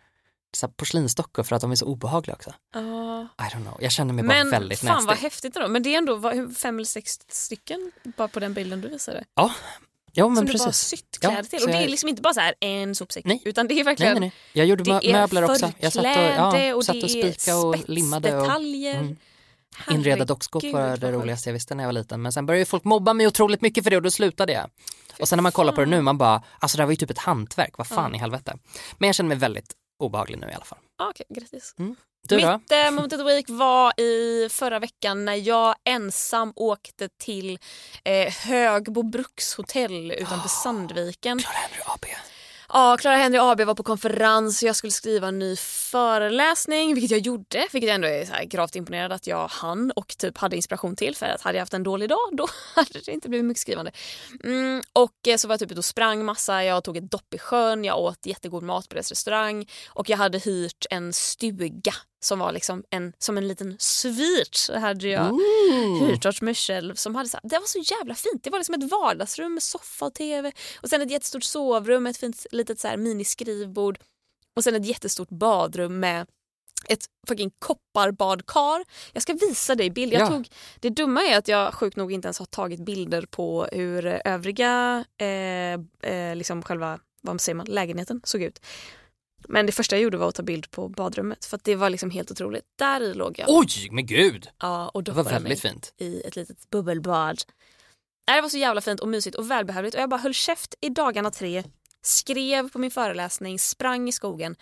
så porslinsdockor för att de är så obehagliga också. Ja. I don't know, jag känner mig bara Men väldigt fan vad häftigt ändå. Men det är ändå fem eller sex stycken bara på den bilden du visade. Ja, ja men som du precis. bara sytt kläder Ja, till. Och det är jag- liksom inte bara så här en sopsäck. Nej. Utan det är Nej, verkligen nej, nej. Jag gjorde Det möbler också. Jag satt och, ja, och satt och spikade och limmade. Och. Mm. inreda dockskåp var det roligaste jag visste när jag var liten. Men sen började ju folk mobba mig otroligt mycket för det och då slutade jag. Och sen när man kollar på det nu, man bara, alltså det här var ju typ ett hantverk, vad fan i helvete. Men jag känner mig väldigt obehaglig nu i alla fall. Okej, grattis. Du då? Mitt eh, moment of the week var i förra veckan när jag ensam åkte till eh, Högbo brukshotell utanför Sandviken. Clara Henry AB. Ja, Clara Henry AB var på konferens och jag skulle skriva en ny föreläsning, vilket jag gjorde. Vilket jag ändå är så här gravt imponerad att jag hann och typ hade inspiration till. För att hade jag haft en dålig dag, då hade det inte blivit mycket skrivande. Mm, och eh, så var jag typ ute och sprang massa, jag tog ett dopp i sjön, jag åt jättegod mat på deras restaurang och jag hade hyrt en stuga som var liksom en, som en liten svit. Hade jag hyrt åt mig själv. Som hade så här, det var så jävla fint. Det var liksom ett vardagsrum med soffa och tv. Och sen ett jättestort sovrum med ett fint litet så här miniskrivbord. Och sen ett jättestort badrum med ett fucking kopparbadkar. Jag ska visa dig bild. Jag Ja. tog, det dumma är att jag sjukt nog inte ens har tagit bilder på hur övriga, eh, eh, liksom själva, vad säger man, lägenheten såg ut. Men det första jag gjorde var att ta bild på badrummet för att det var liksom helt otroligt. Där i låg jag. Oj, men gud! Ja, och Det var väldigt mig fint. i ett litet bubbelbad. Det var så jävla fint och mysigt och välbehövligt och jag bara höll käft i dagarna tre, skrev på min föreläsning, sprang i skogen.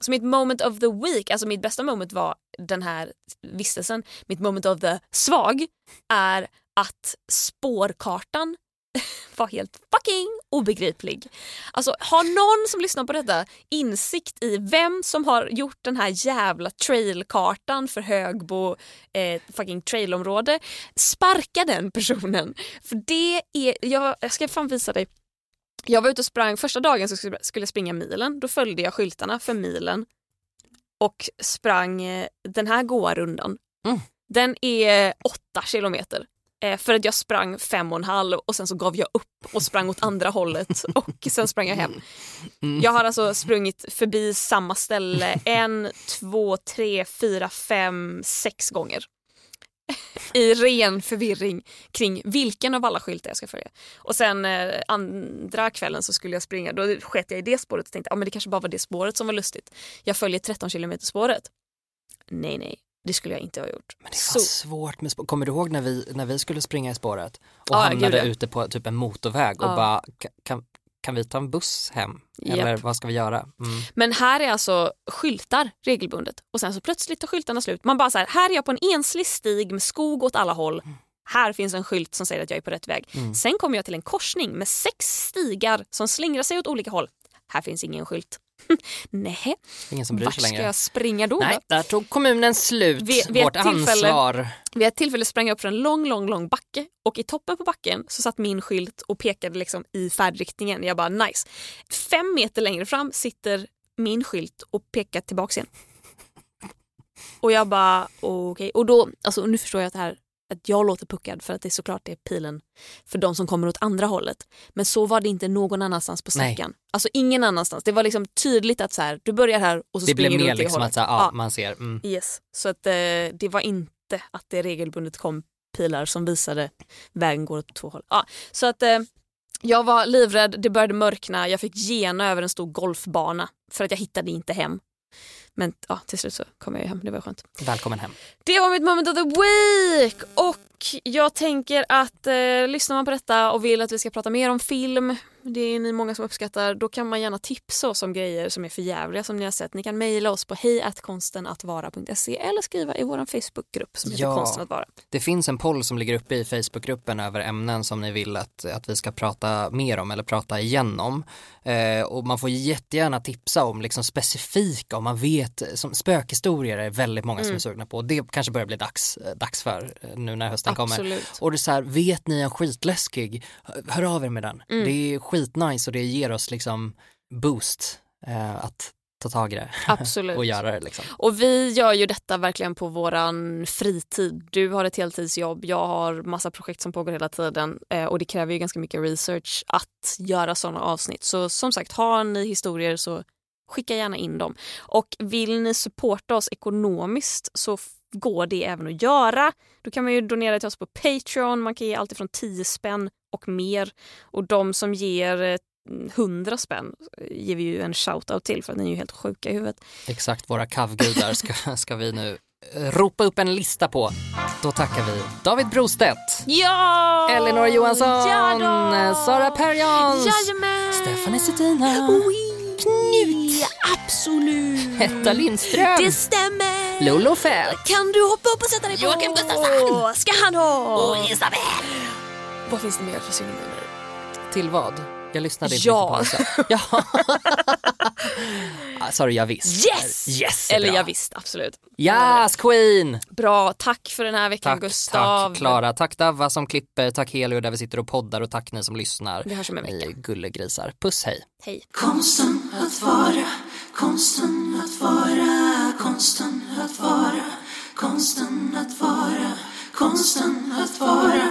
Så mitt moment of the week, alltså mitt bästa moment var den här vistelsen. Mitt moment of the svag är att spårkartan var helt fucking obegriplig. Alltså har någon som lyssnar på detta insikt i vem som har gjort den här jävla trailkartan för Högbo eh, fucking trailområde, sparka den personen. För det är, jag, jag ska fan visa dig. Jag var ute och sprang, första dagen så skulle jag springa milen, då följde jag skyltarna för milen och sprang eh, den här goa rundan. Mm. Den är åtta kilometer. Eh, för att jag sprang fem och en halv och sen så gav jag upp och sprang åt andra hållet och sen sprang jag hem. Jag har alltså sprungit förbi samma ställe en, två, tre, fyra, fem, sex gånger. I ren förvirring kring vilken av alla skyltar jag ska följa. Och sen eh, andra kvällen så skulle jag springa, då sket jag i det spåret och tänkte att ah, men det kanske bara var det spåret som var lustigt. Jag följer 13 kilometer spåret. Nej, nej, det skulle jag inte ha gjort. Men det är fan Så- svårt med spår. Kommer du ihåg när vi, när vi skulle springa i spåret och Ja, hamnade gud, ja. ute på typ en motorväg och Ja. bara "Ka- kan, kan vi ta en buss hem? Eller vad ska vi göra? Mm. Men här är alltså skyltar regelbundet och sen så plötsligt tar skyltarna slut. Man bara så här, här är jag på en enslig stig med skog åt alla håll. Här finns en skylt som säger att jag är på rätt väg. Sen kommer jag till en korsning med sex stigar som slingrar sig åt olika håll. Här finns ingen skylt. Nej, Ingen som bryr vart sig ska längre. jag springa då? Nej, där tog kommunen slut. Vid- vid Vårt ansvar. Vid ett tillfälle sprang jag upp för en lång, lång, lång backe och i toppen på backen så satt min skylt och pekade liksom i färdriktningen. Jag bara nice. Fem meter längre fram sitter min skylt och pekar tillbaks igen. Och jag bara okej. Och då, alltså nu förstår jag att det här att jag låter puckad för att det är såklart det är pilen för de som kommer åt andra hållet. Men så var det inte någon annanstans på Nej. sträckan. Alltså ingen annanstans. Det var liksom tydligt att så här, du börjar här och så Det springer blev du mer åt det liksom hållet. att så här, Ja. man ser. Mm. Yes, så att eh, det var inte att det regelbundet kom pilar som visade vägen går åt två håll. Ja, så att eh, jag var livrädd, det började mörkna, jag fick gena över en stor golfbana för att jag hittade inte hem. Men ja, till slut så kom jag hem, det var skönt. Välkommen hem. Det var mitt moment of the week och jag tänker att eh, lyssnar man på detta och vill att vi ska prata mer om film, det är ni många som uppskattar, då kan man gärna tipsa oss om grejer som är för jävliga som ni har sett. Ni kan mejla oss på hejatkonstenatvara.se eller skriva i vår Facebookgrupp som heter Ja. Konsten att vara. Det finns en poll som ligger uppe i Facebookgruppen över ämnen som ni vill att, att vi ska prata mer om eller prata igenom. Eh, och man får jättegärna tipsa om liksom specifika, om man vet, som spökhistorier är väldigt många som är sugna på. Det kanske börjar bli dags, eh, dags för nu när hösten kommer. Absolut. Och det är så här, vet ni en skitläskig, hör av er med den. Mm. Det är skitnice och det ger oss liksom boost eh, att ta tag i det Absolut. och göra det liksom. Och vi gör ju detta verkligen på våran fritid. Du har ett heltidsjobb, jag har massa projekt som pågår hela tiden eh, och det kräver ju ganska mycket research att göra sådana avsnitt. Så som sagt, har ni historier så skicka gärna in dem. Och vill ni supporta oss ekonomiskt så går det även att göra. Då kan man ju donera till oss på Patreon, man kan ge allt från 10 spänn och mer. Och de som ger eh, 100 spänn eh, ger vi ju en shout-out till för att ni är ju helt sjuka i huvudet. Exakt, våra kavgudar ska, ska vi nu eh, ropa upp en lista på. Då tackar vi David Brostedt, Ja! Elinor Johansson, Ja då! Sara Perjons, Jajamän! Stephanie Sedina, Knut! Absolut! Hetta Lindström, Det stämmer! Lolo Fält, Kan du hoppa upp och sätta dig på? Joakim Gustafsson! Ska han ha? Och Isabel! Vad finns det mer för synonymer? till vad? Jag lyssnade inte Ja. på sa. Ja. Sa du ja visst? Yes! Yes, Eller bra. ja, visst, absolut. Yes queen! Bra, tack för den här veckan Tack, Gustav. tack Klara, tack Davva som klipper, tack Helio där vi sitter och poddar och tack ni som lyssnar. Vi hörs om en vecka. gullegrisar. Puss hej! Hej. Konsten att vara, konsten att vara, konsten att vara, konsten att vara, konsten att vara,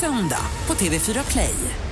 söndag på TV4 Play.